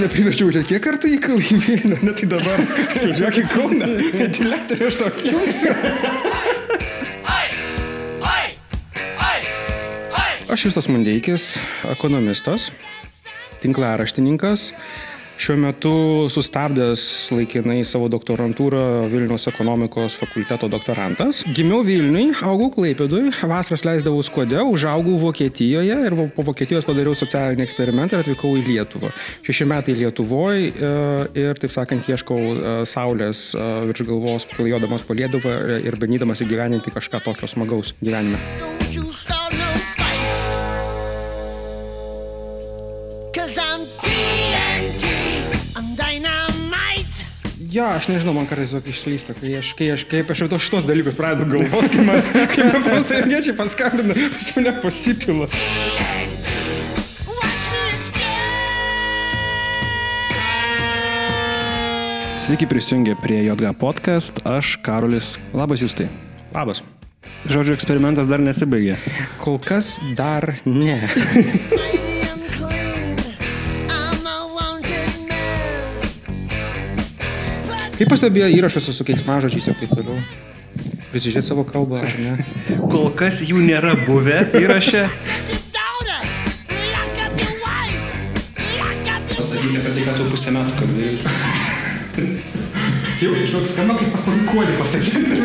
tave priverčiau, kiek kartų įkalai į Vilnių, net tai dabar, tu žiūrėk į Kauną, ventiliatorių aš tokį jungsiu. Aš Justas Mundeikis, ekonomistas, tinklaraštininkas, šiuo metu sustabdęs laikinai savo doktorantūrą Vilnius ekonomikos fakulteto doktorantas. Gimiau Vilniui, augau Klaipėdui, vasaras leisdavau skode, užaugau Vokietijoje ir po Vokietijos padariau socialinį eksperimentą ir atvykau į Lietuvą. Šeši metai Lietuvoje ir, taip sakant, ieškau e, saulės e, virš galvos, klajodamas po Lietuvą ir bandydamas įgyveninti kažką tokio smagaus gyvenime. Jo, aš nežinau, man kartais išslysta, kai aš, kai aš, kai aš jau tos šitos dalykus pradedu galvoti, kai man, kai man pasirgiečiai paskambina, pas mane pasipila. Sveiki prisijungę prie JG podcast, aš Karolis. Labas jūs tai. Labas. Žodžiu, eksperimentas dar nesibaigė. Kol kas dar ne. Kaip pastebėjo įrašas su keiksmažodžiais ir taip toliau? Prisižiūrėti savo kalbą, ar ne? Kol kas jų nėra buvę įraše. Pasakykite apie tai, ką tu pusę metų kalbėjai. Jau, žinok, skamba kaip pastovi kuolį pasakyti.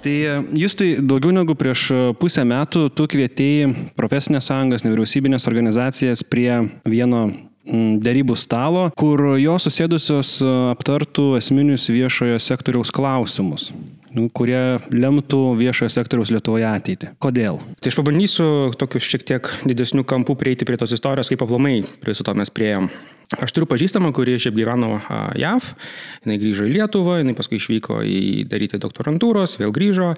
Tai e, jūs tai daugiau negu prieš pusę metų tu kvietėjai profesinės sąjungas, nevyriausybinės organizacijas prie vieno dėrybų stalo, kur jos susėdusios e, aptartų esminius viešojo sektoriaus klausimus nu, kurie lemtų viešojo sektoriaus Lietuvoje ateitį. Kodėl? Tai aš pabandysiu tokius šiek tiek didesnių kampų prieiti prie tos istorijos, kaip aplamai prie su to mes prieėm. Aš turiu pažįstamą, kuri šiaip gyveno JAV, jinai grįžo į Lietuvą, jinai paskui išvyko į daryti doktorantūros, vėl grįžo.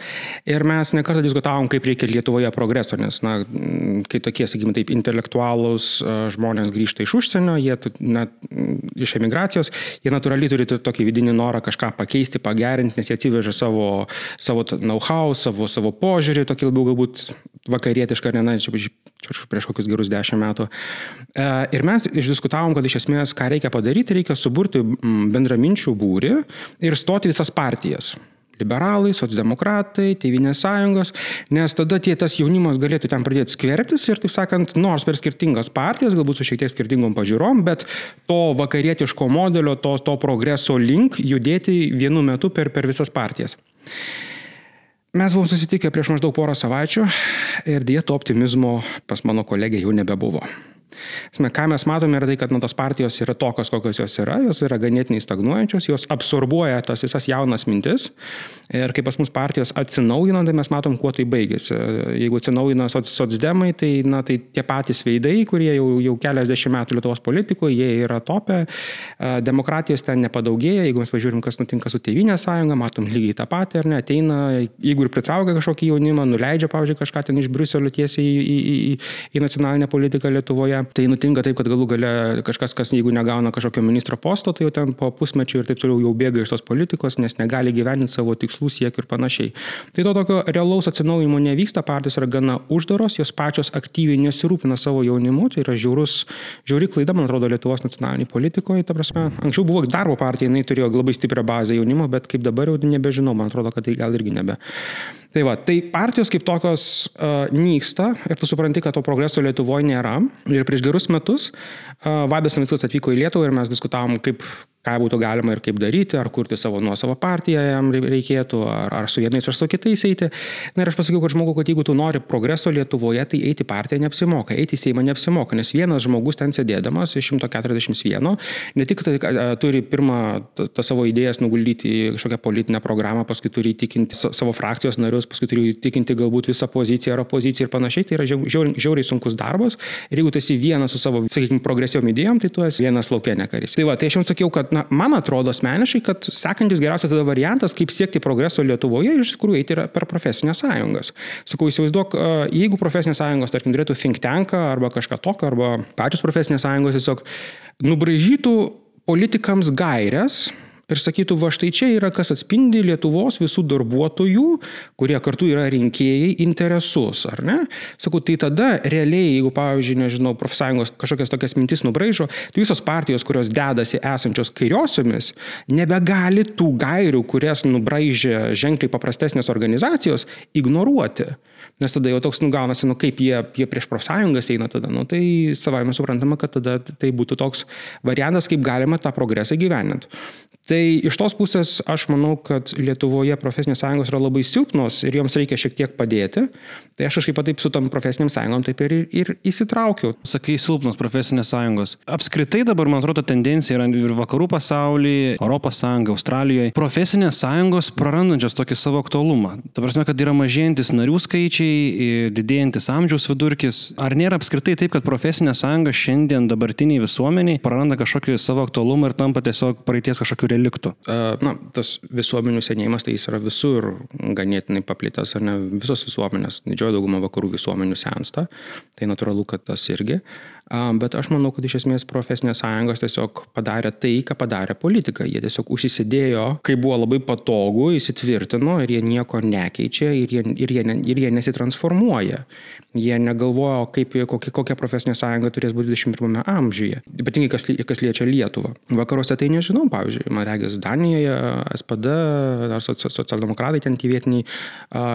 Ir mes nekartą diskutavom, kaip reikia Lietuvoje progreso, nes, na, kai tokie, sakykime, taip, intelektualūs žmonės grįžta iš užsienio, jie net iš emigracijos, jie natūraliai turi tokį vidinį norą kažką pakeisti, pagerinti, nes jie atsiveža savo, savo know-how, savo, savo požiūrį, tokį labiau galbūt vakarietišką, ne, na, čia prieš kokius gerus dešimt metų. Ir mes išdiskutavom, kad iš esmės, ką reikia padaryti, reikia suburti bendraminčių būrį ir stoti visas partijas liberalai, socialdemokratai, tėvinės sąjungos, nes tada tie tas jaunimas galėtų ten pradėti skverbtis ir, taip sakant, nors per skirtingas partijas, galbūt su šiek tiek skirtingom pažiūrom, bet to vakarietiško modelio, to, to progreso link judėti vienu metu per, per visas partijas. Mes buvom susitikę prieš maždaug porą savaičių ir dieto optimizmo pas mano kolegę jau nebebuvo. Ką mes matome yra tai, kad nu, tos partijos yra tokios, kokios jos yra, jos yra ganėtinai stagnuojančios, jos absorbuoja tas visas jaunas mintis ir kai pas mus partijos atsinaujina, tai mes matom, kuo tai baigėsi. Jeigu atsinaujina socdemai, tai, na, tai tie patys veidai, kurie jau, jau keliasdešimt metų Lietuvos politikoje, jie yra topę, demokratijos ten nepadaugėja, jeigu mes pažiūrim, kas nutinka su Tevinė sąjunga, matom lygiai tą patį, ar ne, ateina, jeigu ir pritraukia kažkokį jaunimą, nuleidžia, pavyzdžiui, kažką ten iš Briuselio tiesiai į, į, į, į nacionalinę politiką Lietuvoje tai nutinka taip, kad galų gale kažkas, kas jeigu negauna kažkokio ministro posto, tai jau ten po pusmečio ir taip toliau jau bėga iš tos politikos, nes negali gyveninti savo tikslų, siekių ir panašiai. Tai to tokio realaus atsinaujimo nevyksta, partijos yra gana uždaros, jos pačios aktyviai nesirūpina savo jaunimu, tai yra žiaurus, žiauri klaida, man atrodo, Lietuvos nacionaliniai politikoje. Anksčiau buvo darbo partija, jinai turėjo labai stiprią bazę jaunimo, bet kaip dabar jau nebežinau, man atrodo, kad tai gal irgi nebe. Tai va, tai partijos kaip tokios uh, nyksta ir tu supranti, kad to progreso Lietuvoje nėra. Ir prieš gerus metus Vadas Navickas atvyko į Lietuvą ir mes diskutavom, kaip ką būtų galima ir kaip daryti, ar kurti savo nuosavą partiją jam reikėtų, ar, ar su vienais ar su kitais eiti. Na ir aš pasakiau, kad žmogų, kad jeigu tu nori progreso Lietuvoje, tai eiti partiją neapsimoka, eiti į Seimą neapsimoka, nes vienas žmogus ten sėdėdamas iš 141 ne tik tai, turi pirmą tą savo idėjas nuguldyti į kažkokią politinę programą, paskui turi įtikinti savo frakcijos narius, paskui turi įtikinti galbūt visą poziciją ar opoziciją ir panašiai, tai yra žiauriai, žiauriai sunkus darbas. Ir jeigu tu esi vienas su savo, sakykime, progresyviom idėjom, tai tu esi vienas laukienė karys. Tai va, tai aš jums sakiau, kad na, man atrodo asmeniškai, kad sekantis geriausias tada variantas, kaip siekti progreso Lietuvoje, iš tikrųjų eiti yra per profesinės sąjungas. Sakau, įsivaizduok, jeigu profesinės sąjungos, tarkim, turėtų think tanką arba kažką tokio, arba pačios profesinės sąjungos tiesiog nubražytų politikams gairias, ir sakytų, va štai čia yra, kas atspindi Lietuvos visų darbuotojų, kurie kartu yra rinkėjai, interesus, ar ne? Sakau, tai tada realiai, jeigu, pavyzdžiui, nežinau, profsąjungos kažkokias tokias mintis nubraižo, tai visos partijos, kurios dedasi esančios kairiosiomis, nebegali tų gairių, kurias nubraižė ženkliai paprastesnės organizacijos, ignoruoti. Nes tada jau toks nugaunasi, nu kaip jie, jie prieš profsąjungas eina tada, nu tai savai mes suprantama, kad tada tai būtų toks variantas, kaip galima tą progresą gyveninti. Tai iš tos pusės aš manau, kad Lietuvoje profesinės sąjungos yra labai silpnos ir joms reikia šiek tiek padėti. Tai aš kažkaip taip su tom profesiniam sąjungom taip ir, ir įsitraukiau. Sakai, silpnos profesinės sąjungos. Apskritai dabar, man atrodo, tendencija yra ir vakarų pasaulyje, Europos sąjunga, Australijoje. Profesinės sąjungos prarandančios tokį savo aktualumą. Ta prasme, kad yra mažėjantis narių skaičiai, didėjantis amžiaus vidurkis. Ar nėra apskritai taip, kad profesinė sąjunga šiandien dabartiniai visuomeniai praranda kažkokį savo aktualumą ir tampa tiesiog praeities kažkokiu reliktų? Na, tas visuomenių senėjimas, tai jis yra visur ganėtinai paplitęs, ar ne visos visuomenės, didžioji dauguma vakarų visuomenių sensta, tai natūralu, kad tas irgi. Bet aš manau, kad iš esmės profesinės sąjungos tiesiog padarė tai, ką padarė politika. Jie tiesiog užsisidėjo, kai buvo labai patogu, įsitvirtino ir jie nieko nekeičia ir jie, ir jie, ir jie nesitransformuoja. Jie negalvojo, kaip, kokia, kokia profesinė sąjunga turės būti 21 amžiuje. Ypatingai kas, kas liečia Lietuvą. Vakaruose tai nežinau, pavyzdžiui, man regis Danijoje, SPD ar socialdemokratai ten tie vietiniai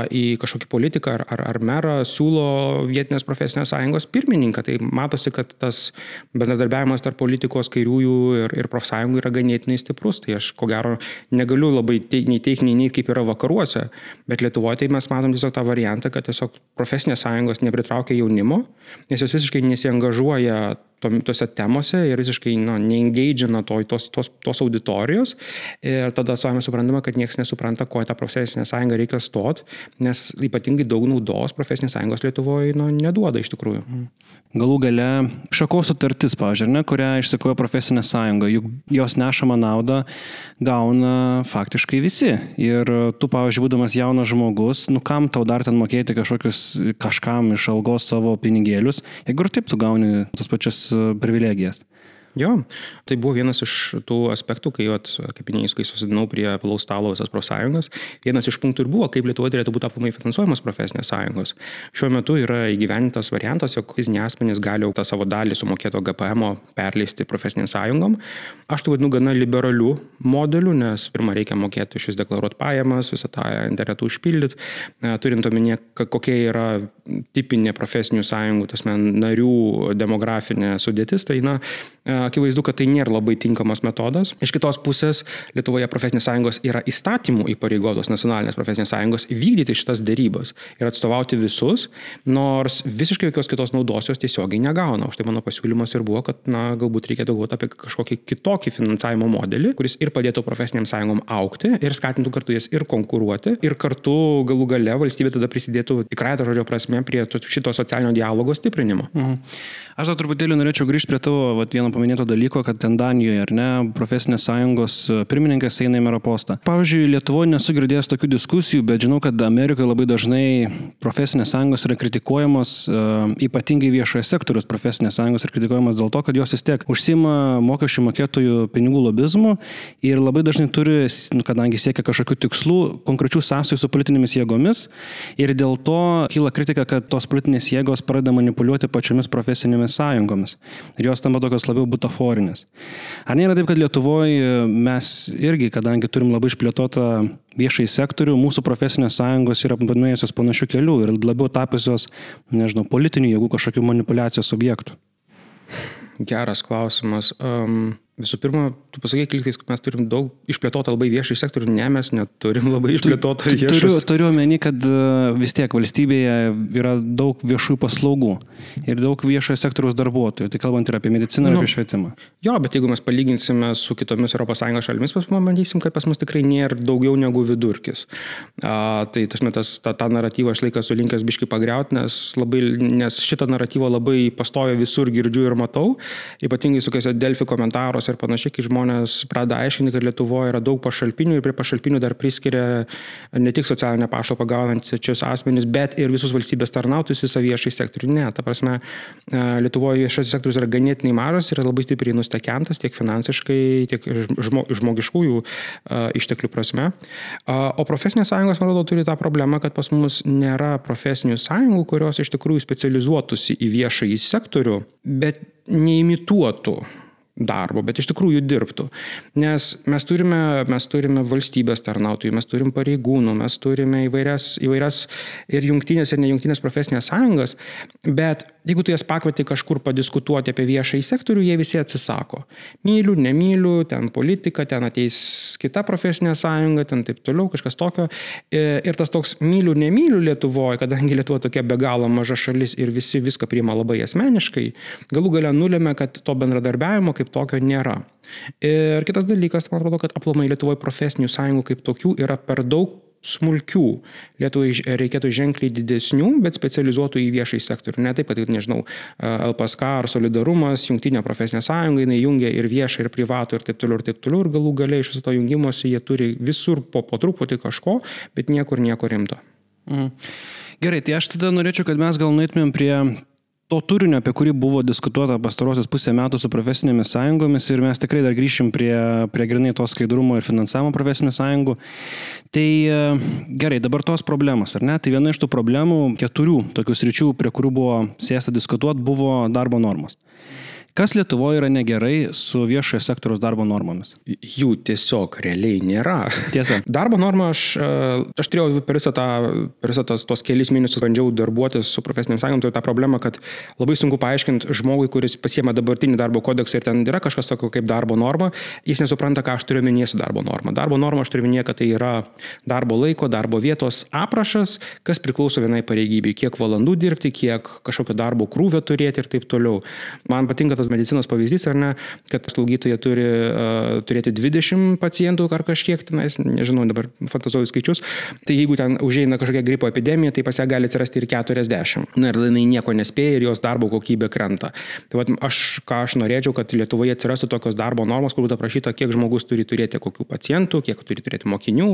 į kažkokį politiką ar, ar, ar merą siūlo vietinės profesinės sąjungos pirmininką. Tai matosi, kad tas bendradarbiavimas tarp politikos kairiųjų ir, ir profsąjungų yra ganėtinai stiprus. Tai aš ko gero negaliu labai te, nei teikti, nei kaip yra vakaruose, bet Lietuvoje tai mes matom tiesiog tą variantą, kad tiesiog profesinės sąjungos nepritraukia jaunimo, nes jos visiškai nesiangažuoja tose temose ir visiškai nu, neengagina to, tos, tos, tos auditorijos. Ir tada savame suprantama, kad niekas nesupranta, ko tą profesinę sąjungą reikia stot, nes ypatingai daug naudos profesinės sąjungos Lietuvoje nu, neduoda iš tikrųjų. Mhm. Galų gale šakos sutartis, pažiūrėjau, kurią išsikoja profesinė sąjunga, juk jos nešama naudą gauna faktiškai visi. Ir tu, pavyzdžiui, būdamas jaunas žmogus, nu kam tau dar ten mokėti kažkokius kažkam iš algos savo pinigėlius, jeigu ir taip tu gauni tas pačias privilegijas. Jo, tai buvo vienas iš tų aspektų, kai, vat, kaip minėjus, kai susidinau prie palaus stalo visas profsąjungas, vienas iš punktų ir buvo, kaip Lietuvoje turėtų būti aplamai finansuojamos profesinės sąjungos. Šiuo metu yra įgyvenintas variantas, jog fiziniai asmenys gali tą savo dalį sumokėto GPM perleisti profesiniam sąjungom. Aš tai vadinu gana liberalių modelių, nes pirmą reikia mokėti šis deklaruoti pajamas, visą tą internetu užpildyti, turint omenyje, kokia yra tipinė profesinių sąjungų, tas men, narių demografinė sudėtis, tai na, akivaizdu, kad tai nėra labai tinkamas metodas. Iš kitos pusės, Lietuvoje profesinės sąjungos yra įstatymų įpareigotos nacionalinės profesinės sąjungos vykdyti šitas dėrybas ir atstovauti visus, nors visiškai jokios kitos naudos jos tiesiogiai negauna. Už tai mano pasiūlymas ir buvo, kad na, galbūt reikėtų galvoti apie kažkokį kitokį finansavimo modelį, kuris ir padėtų profesiniam sąjungom aukti ir skatintų kartu jas ir konkuruoti ir kartu galų gale valstybė tada prisidėtų tikrai to žodžio prasme prie šito socialinio dialogo stiprinimo. Mhm. Aš dar truputėlį norėčiau grįžti prie tavo vat, vieno paminėto dalyko, kad ten Danijoje, ar ne, profesinės sąjungos e, pirmininkas eina į mero postą. Pavyzdžiui, Lietuvoje nesu girdėjęs tokių diskusijų, bet žinau, kad Amerikoje labai dažnai profesinės sąjungos yra kritikuojamos, uh, ypatingai viešojo sektoriaus profesinės sąjungos yra kritikuojamos dėl to, kad jos vis tiek užsima mokesčių mokėtojų pinigų lobizmu ir labai dažnai turi, nu, kadangi siekia kažkokių tikslų, konkrečių sąsajų su politinėmis jėgomis ir dėl to kyla kritika, kad tos politinės jėgos pradeda manipuliuoti pačiomis profesinėmis sąjungomis ir jos tampa tokios labiau butaforinės. Ar nėra taip, kad Lietuvoje mes irgi, kadangi turim labai išplėtotą viešai sektorių, mūsų profesinės sąjungos yra nuėjusios panašių kelių ir labiau tapusios, nežinau, politinių jėgų kažkokių manipulacijos objektų? Geras klausimas. Um, Visų pirma, tu pasakai, kliktais, kad mes turim daug išplėtotą labai viešai sektorių, ne mes neturim labai išplėtotą viešą. Turiu, turiu omeny, kad e, vis tiek valstybėje yra daug viešųjų paslaugų ir daug viešojo sektoriaus darbuotojų. Tai kalbant ir apie mediciną, nu, ir apie švietimą. Jo, bet jeigu mes palyginsime su kitomis ES šalimis, pamatysim, kad pas mus tikrai nėra daugiau negu vidurkis. A, tai tas metas, tą, tą naratyvą aš laikas sulinkęs biški pagriauti, nes, labai, nes šitą naratyvą labai pastoja visur girdžiu ir matau, ypatingai su kokiuose Delfi komentaruose ir panašiai, kai žmonės pradeda aiškinti, kad Lietuvoje yra daug pašalpinių ir prie pašalpinių dar priskiria ne tik socialinę pašalpą gaunančius asmenys, bet ir visus valstybės tarnautojus visą viešai sektorių. Ne, ta prasme, e, Lietuvoje viešasis sektorius yra ganėtinai mažas ir labai stipriai nustekentas tiek finansiškai, tiek žmo, žmogiškųjų uh, išteklių prasme. O profesinės sąjungos, man atrodo, turi tą problemą, kad pas mus nėra profesinių sąjungų, kurios iš tikrųjų specializuotųsi į viešąjį sektorių, bet neimituotų darbo, bet iš tikrųjų dirbtų. Nes mes turime, mes turime valstybės tarnautojų, mes turim pareigūnų, mes turime įvairias, įvairias ir jungtinės, ir nejungtinės profesinės sąjungas, bet jeigu tu jas pakvieti kažkur padiskutuoti apie viešąjį sektorių, jie visi atsisako. Myliu, nemyliu, ten politika, ten ateis kita profesinė sąjunga, ten taip toliau, kažkas tokio. E, ir tas toks myliu, nemyliu Lietuvoje, kadangi Lietuva tokia be galo maža šalis ir visi viską priima labai asmeniškai, galų gale nulėmė, kad to bendradarbiavimo kaip tokio nėra. Ir kitas dalykas, man atrodo, kad aplamai Lietuvoje profesinių sąjungų kaip tokių yra per daug smulkių. Lietuvai reikėtų ženkliai didesnių, bet specializuotų į viešai sektorių. Ne taip, kad, nežinau, LPSK ar Solidarumas, jungtinė profesinė sąjunga, jinai jungia ir viešą, ir privatų, ir taip toliau, ir taip toliau. Ir galų galiai iš viso to jungimuose jie turi visur po, po truputį kažko, bet niekur nieko rimto. Mhm. Gerai, tai aš tada norėčiau, kad mes gal nuėtumėm prie to turinio, apie kurį buvo diskutuota pastarosius pusę metų su profesinėmis sąjungomis ir mes tikrai dar grįšim prie, prie grinai to skaidrumo ir finansavimo profesinių sąjungų. Tai e, gerai, dabar tos problemos, ar ne? Tai viena iš tų problemų, keturių tokių sričių, prie kurių buvo sėsta diskutuoti, buvo darbo normos. Kas Lietuvoje yra negerai su viešojo sektoriaus darbo normomis? Jų tiesiog realiai nėra. Tiesa. Darbo normą aš, e, aš turėjau per visą, tą, per visą tas, tos kelis mėnesius bandžiau darbuotis su profesiniam sąjungom, tai tą problemą, kad labai sunku paaiškinti žmogui, kuris pasiema dabartinį darbo kodeksą ir ten yra kažkas tokio kaip darbo norma, jis nesupranta, ką aš turiu minėti su darbo norma. Darbo norma aš turiu minėti, kad tai yra darbo laiko, darbo vietos aprašas, kas priklauso vienai pareigybei, kiek valandų dirbti, kiek kažkokio darbo krūvio turėti ir taip toliau. Man patinka tas tas medicinos pavyzdys, ar ne, kad slaugytoja turi uh, turėti 20 pacientų ar kažkiek tenais, nežinau, dabar fantazuoju skaičius, tai jeigu ten užeina kažkokia gripo epidemija, tai pas ją gali atsirasti ir 40. Na ir jinai nieko nespėja ir jos darbo kokybė krenta. Tai vat, aš, ką aš norėčiau, kad Lietuvoje atsirastų tokios darbo normos, kur būtų aprašyta, kiek žmogus turi turėti kokių pacientų, kiek turi turėti mokinių,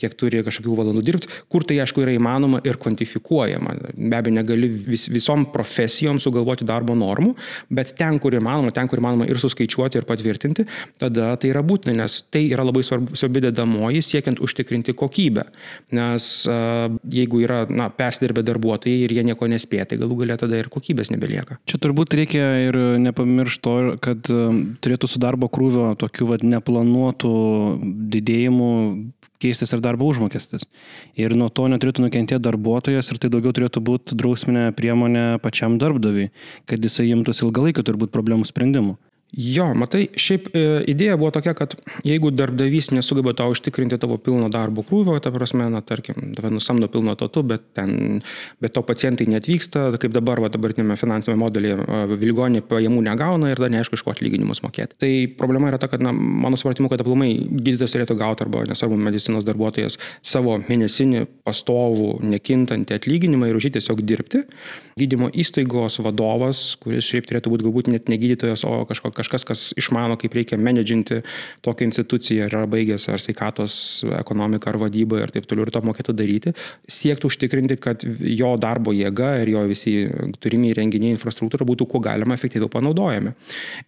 kiek turi kažkokių valandų dirbti, kur tai aišku yra įmanoma ir kvantifikuojama. Be abejo, negali vis, visom profesijom sugalvoti darbo normų, bet ten, kur įmanoma, ten, kur įmanoma ir suskaičiuoti, ir patvirtinti, tada tai yra būtina, nes tai yra labai svarbi, dedamoji siekiant užtikrinti kokybę. Nes jeigu yra na, persidirbę darbuotojai ir jie nieko nespėja, tai galų galia tada ir kokybės nebelieka. Čia turbūt reikia ir nepamiršti to, kad turėtų su darbo krūvio tokių vad neplanuotų didėjimų keistis ir darbo užmokestis. Ir nuo to neturėtų nukentėti darbuotojas ir tai daugiau turėtų būti drausminė priemonė pačiam darbdaviui, kad jisai imtųsi ilgalaikio turbūt problemų sprendimų. Jo, matai, šiaip e, idėja buvo tokia, kad jeigu darbdavys nesugeba tau užtikrinti tavo pilno darbo krūvio, ta prasme, na, tarkim, tave nusamdo pilno totu, bet, ten, bet to pacientai netvyksta, kaip dabar, va, dabartinėme finansinėme modelėje, vilgonė pajamų negauna ir dar neaišku, iš ko atlyginimus mokėti. Tai problema yra ta, kad, na, mano supratimu, kad aplamai gydytojas turėtų gauti arba, nesvarbu, medicinos darbuotojas savo mėnesinį pastovų, nekintantį atlyginimą ir už jį tiesiog dirbti. Gydymo įstaigos vadovas, kuris šiaip turėtų būti galbūt net ne gydytojas, o kažkokia kažkas, kas išmano, kaip reikia menedžinti tokią instituciją, yra baigęs ar sveikatos ekonomiką, ar vadybą ir taip toliau ir to mokėtų daryti, siektų užtikrinti, kad jo darbo jėga ir jo visi turimi įrenginiai infrastruktūra būtų kuo galima efektyviau panaudojami.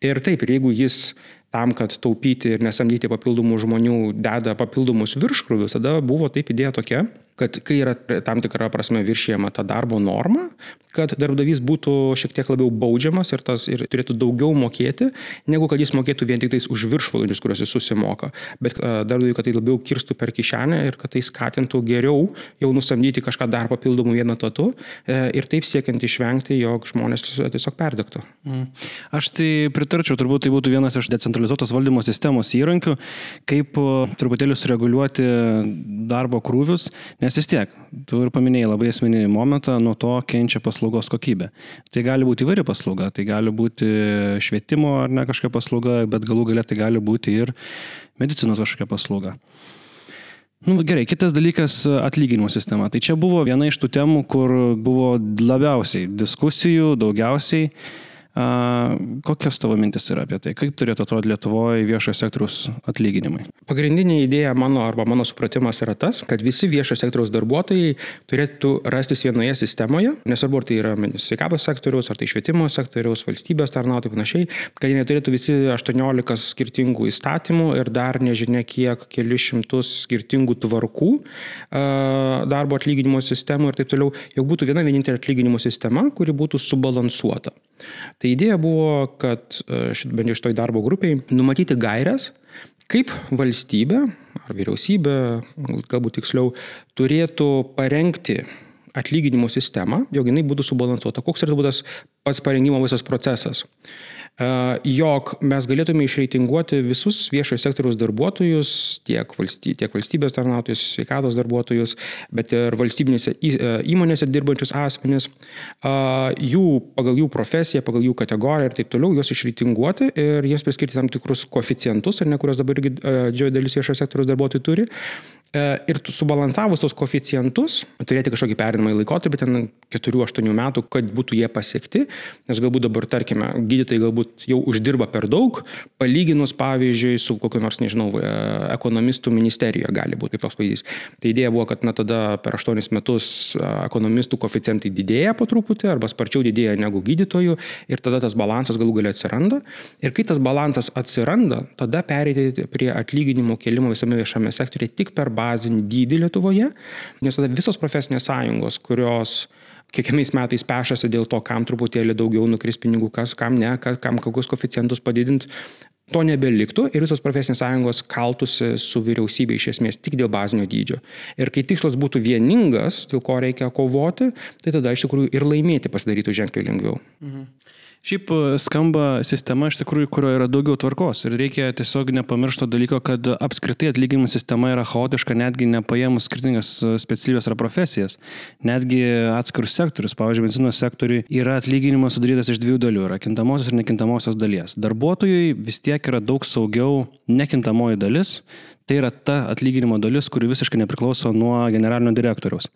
Ir taip, ir jeigu jis tam, kad taupyti ir nesamdyti papildomų žmonių, deda papildomus virškruvius, tada buvo taip idėja tokia, kad kai yra tam tikra prasme viršėjama ta darbo norma, kad darbdavys būtų šiek tiek labiau baudžiamas ir, tas, ir turėtų daugiau mokėti, negu kad jis mokėtų vien tik tais už viršvalandžius, kuriuos jis susimoka. Bet darbdaviui, kad tai labiau kirstų per kišenę ir kad tai skatintų geriau jau nusamdyti kažką dar papildomų vieną tatu e, ir taip siekiant išvengti, jog žmonės tiesiog perdegtų. Mm. Aš tai pritarčiau, turbūt tai būtų vienas iš decentralizuotos valdymo sistemos įrankių, kaip truputėlį sureguliuoti darbo krūvius, nes vis tiek, tu ir paminėjai labai esminį momentą, nuo to kenčia paslaugos kokybė. Tai gali būti įvairi paslauga, tai gali būti švietimo ar ne kažkokia paslauga, bet galų galia tai gali būti ir medicinos kažkokia paslauga. Nu, gerai, kitas dalykas - atlyginimų sistema. Tai čia buvo viena iš tų temų, kur buvo labiausiai diskusijų, daugiausiai. Kokios tavo mintis yra apie tai? Kaip turėtų atrodyti Lietuvoje viešojo sektoriaus atlyginimai? Pagrindinė idėja mano arba mano supratimas yra tas, kad visi viešojo sektoriaus darbuotojai turėtų rastis vienoje sistemoje, nesvarbu, ar tai yra sveikatos sektoriaus, ar tai švietimo sektoriaus, valstybės tarnautojai panašiai, kad jie neturėtų visi 18 skirtingų įstatymų ir dar nežinia kiek keli šimtus skirtingų tvarkų darbo atlyginimo sistemų ir taip toliau, jog būtų viena vienintelė atlyginimo sistema, kuri būtų subalansuota. Tai idėja buvo, kad e, šit, bent jau šitoj darbo grupiai numatyti gairias, kaip valstybė ar vyriausybė, galbūt tiksliau, turėtų parengti atlyginimo sistemą, jog jinai būtų subalansuota. Koks yra tas pats parengimo visas procesas jog mes galėtume išreitinguoti visus viešojo sektoriaus darbuotojus, tiek, valsty, tiek valstybės tarnautojus, sveikatos darbuotojus, bet ir valstybinėse įmonėse dirbančius asmenis, jų, pagal jų profesiją, pagal jų kategoriją ir taip toliau, juos išreitinguoti ir jiems priskirti tam tikrus koficientus, ar ne, kurios dabar irgi didžioji dalis viešojo sektoriaus darbuotojų turi. Ir subalansavus tos koficientus, turėti kažkokį perinamąjį laikotarpį, ten 4-8 metų, kad būtų jie pasiekti, nes galbūt dabar, tarkime, gydytojai galbūt galbūt jau uždirba per daug, palyginus pavyzdžiui su kokiu nors, nežinau, e, ekonomistų ministerijoje gali būti toks pavyzdys. Tai idėja buvo, kad na tada per 8 metus e, ekonomistų koficientai didėja po truputį arba sparčiau didėja negu gydytojų ir tada tas balansas galų galia atsiranda. Ir kai tas balansas atsiranda, tada pereiti prie atlyginimų kelimo visame viešame sektorėje tik per bazinį dydį Lietuvoje, nes tada visos profesinės sąjungos, kurios kiekvienais metais pešasi dėl to, kam truputėlį daugiau nukris pinigų, kas, kam ne, kam kokius koficientus padidinti. To nebeliktų ir visos profesinės sąjungos kaltųsi su vyriausybė iš esmės tik dėl bazinio dydžio. Ir kai tikslas būtų vieningas, dėl ko reikia kovoti, tai tada iš tikrųjų ir laimėti pasidarytų ženkliai lengviau. Mhm. Šiaip e, skamba sistema iš tikrųjų, kurioje yra daugiau tvarkos ir reikia tiesiog nepamiršto dalyko, kad apskritai atlyginimų sistema yra chaotiška, netgi nepaėmus skirtingas e, specialybės ar profesijas, netgi atskirus sektorius. Pavyzdžiui, medicinos sektoriui yra atlyginimas sudarytas iš dviejų dalių - yra kintamosios ir nekintamosios dalies. Darbuotojui vis tiek yra daug saugiau nekintamoji dalis, Tai yra ta atlyginimo dalis, kuri visiškai nepriklauso nuo generalinio direktoriaus.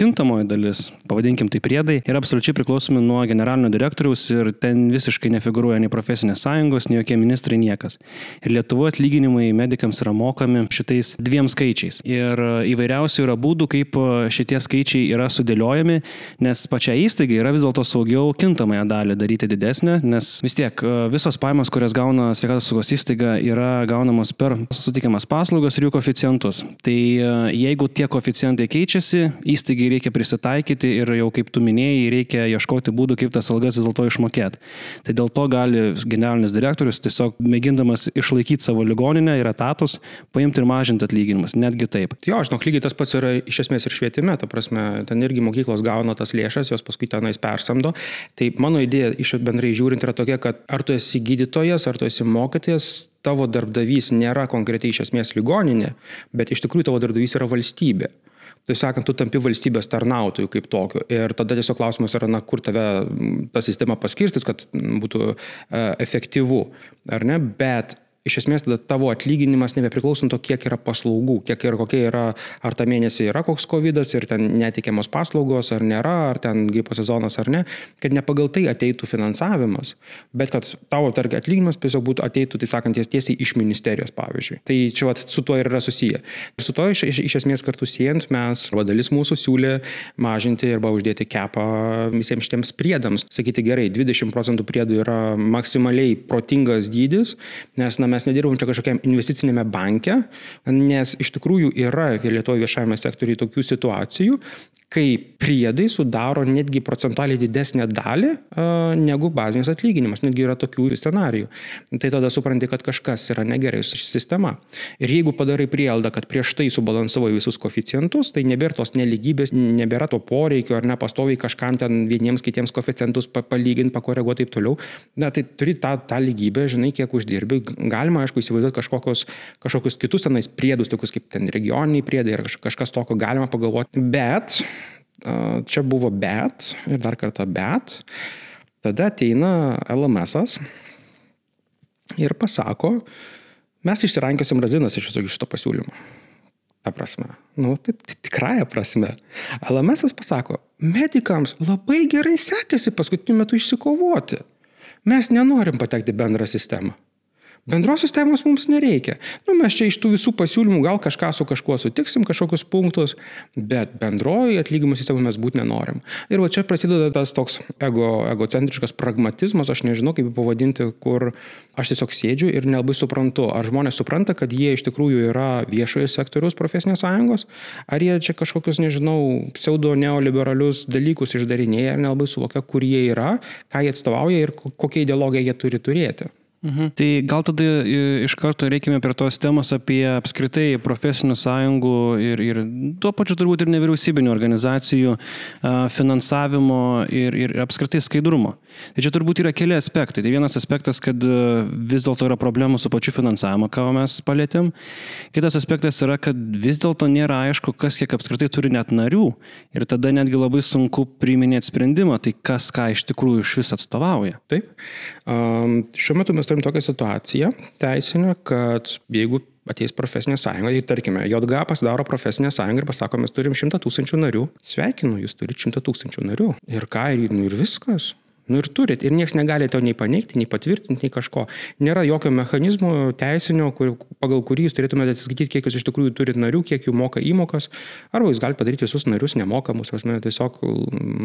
Kintamoji dalis, pavadinkim tai priedai, yra absoliučiai priklausomi nuo generalinio direktoriaus ir ten visiškai nefiguruoja nei profesinės sąjungos, nei jokie ministrai, niekas. Ir Lietuvoje atlyginimai medikams yra mokami šitais dviem skaičiais. Ir įvairiausių yra būdų, kaip šitie skaičiai yra sudėliojami, nes pačiai įstaigai yra vis dėlto saugiau kintamąją dalį daryti didesnę, nes vis tiek visos pajamos, kurias gauna sveikatos saugos įstaiga, yra gaunamos per sutikiamas paslaugas paslaugas ir jų koficijantus. Tai e, jeigu tie koficijantai keičiasi, įstaigai reikia prisitaikyti ir jau kaip tu minėjai, reikia ieškoti būdų, kaip tas algas vis dėlto išmokėti. Tai dėl to gali generalinis direktorius tiesiog mėgindamas išlaikyti savo ligoninę ir etatus, paimti ir mažinti atlyginimus, netgi taip. Jo, žinok, lygiai tas pats yra iš esmės ir švietime, ta prasme, ten irgi mokyklos gauna tas lėšas, jos paskui tenais persamdo. Tai mano idėja iš bendrai žiūrint yra tokia, kad ar tu esi gydytojas, ar tu esi mokytojas, tavo darbdavys nėra konkretiai iš esmės ligoninė, bet iš tikrųjų tavo darbdavys yra valstybė. Tai sakant, tu tampi valstybės tarnautojų kaip tokiu. Ir tada tiesiog klausimas yra, na, kur tave ta sistema paskirstis, kad būtų e, efektyvu, ar ne? Bet iš esmės tada tavo atlyginimas nebepriklauso nuo to, kiek yra paslaugų, kiek ir kokia yra, ar tą mėnesį yra koks COVID ir ten netikiamos paslaugos, ar nėra, ar ten gripo sezonas ar ne, kad ne pagal tai ateitų finansavimas, bet kad tavo, tarkim, atlyginimas tiesiog būtų ateitų, tai sakant, tiesiai iš ministerijos, pavyzdžiui. Tai čia vat, su tuo ir yra susiję. Ir su to iš, iš, iš esmės kartu siejant mes, arba dalis mūsų siūlė mažinti arba uždėti kepą visiems šitiems priedams. Sakyti gerai, 20 procentų priedų yra maksimaliai protingas dydis, nes, na, mes nedirbam čia kažkokiam investicinėme banke, nes iš tikrųjų yra Lietuvoje viešajame sektoriuje tokių situacijų, kai priedai sudaro netgi procentualiai didesnę dalį negu bazinis atlyginimas. Netgi yra tokių scenarijų. Tai tada supranti, kad kažkas yra negerai su sistema. Ir jeigu padarai prieldą, kad prieš tai subalansavai visus koficijantus, tai nebėra tos neligybės, nebėra to poreikio ar nepastoviai kažkam ten vieniems kitiems koficijantus palyginti, pakoreguoti taip toliau. Na, tai turi tą, tą lygybę, žinai, kiek uždirbi. Galima, aišku, įsivaizduoti kažkokius, kažkokius kitus tenais priedus, tokius kaip ten regioniniai priedai ar kažkas tokio galima pagalvoti. Bet Čia buvo bet ir dar kartą bet. Tada ateina LMS ir pasako, mes išsirankiosim razinas iš šito pasiūlymo. Ta prasme. Nu, taip, tikrąją prasme. LMS pasako, medikams labai gerai sekėsi paskutiniu metu išsikovoti. Mes nenorim patekti bendrą sistemą. Bendros sistemos mums nereikia. Nu, mes čia iš tų visų pasiūlymų gal kažką su kažkuo sutiksim, kažkokius punktus, bet bendroji atlyginimų sistema mes būti nenorim. Ir va čia prasideda tas toks ego, egocentriškas pragmatizmas, aš nežinau kaip pavadinti, kur aš tiesiog sėdžiu ir nelabai suprantu, ar žmonės supranta, kad jie iš tikrųjų yra viešojo sektoriaus profesinės sąjungos, ar jie čia kažkokius, nežinau, pseudo neoliberalius dalykus išdarinėja ir nelabai suvokia, kur jie yra, ką jie atstovauja ir kokią ideologiją jie turi turėti. Mhm. Tai gal tada iš karto reikime prie tos temos apie apskritai profesinių sąjungų ir, ir tuo pačiu turbūt ir nevyriausybinių organizacijų finansavimo ir, ir apskritai skaidrumo. Tai čia turbūt yra keli aspektai. Tai vienas aspektas, kad vis dėlto yra problemų su pačiu finansavimu, ką mes palėtėm. Kitas aspektas yra, kad vis dėlto nėra aišku, kas kiek apskritai turi net narių. Ir tada netgi labai sunku priiminėti sprendimą, tai kas ką iš tikrųjų iš vis atstovauja. Taip. Um, šiuo metu mes turim tokią situaciją teisinę, kad jeigu ateis profesinė sąjunga, tai tarkime, JG pasidaro profesinė sąjunga ir pasako, mes turim šimtą tūkstančių narių. Sveikinu, jūs turite šimtą tūkstančių narių. Ir ką, ir, nu, ir viskas. Nu ir turit. Ir niekas negali to nei paneigti, nei patvirtinti, nei kažko. Nėra jokio mechanizmo teisinio, kur, pagal kurį jūs turėtumėte atsiskaityti, kiek jūs iš tikrųjų turit narių, kiek jų moka įmokas. Arba jūs galite padaryti visus narius nemokamus. Prasme, tiesiog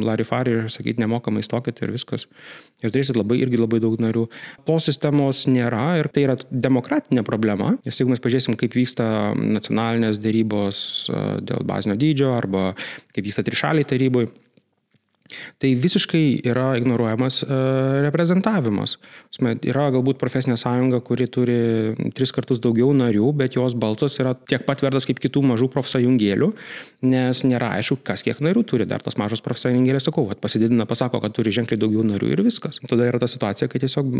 larifari ir sakyti nemokamai stokit ir viskas. Ir turėsit labai, irgi labai daug narių. Tos sistemos nėra ir tai yra demokratinė problema. Nes jeigu mes pažiūrėsim, kaip vyksta nacionalinės dėrybos dėl bazinio dydžio arba kaip vyksta trišaliai taryboje, Tai visiškai yra ignoruojamas e, reprezentavimas. Yra galbūt profesinė sąjunga, kuri turi tris kartus daugiau narių, bet jos balsas yra tiek pat vertas kaip kitų mažų profsąjungėlių, nes nėra aišku, kas kiek narių turi. Dar tas mažos profsąjungėlės, sakau, pasididina, pasako, kad turi ženkliai daugiau narių ir viskas. Tada yra ta situacija, kai tiesiog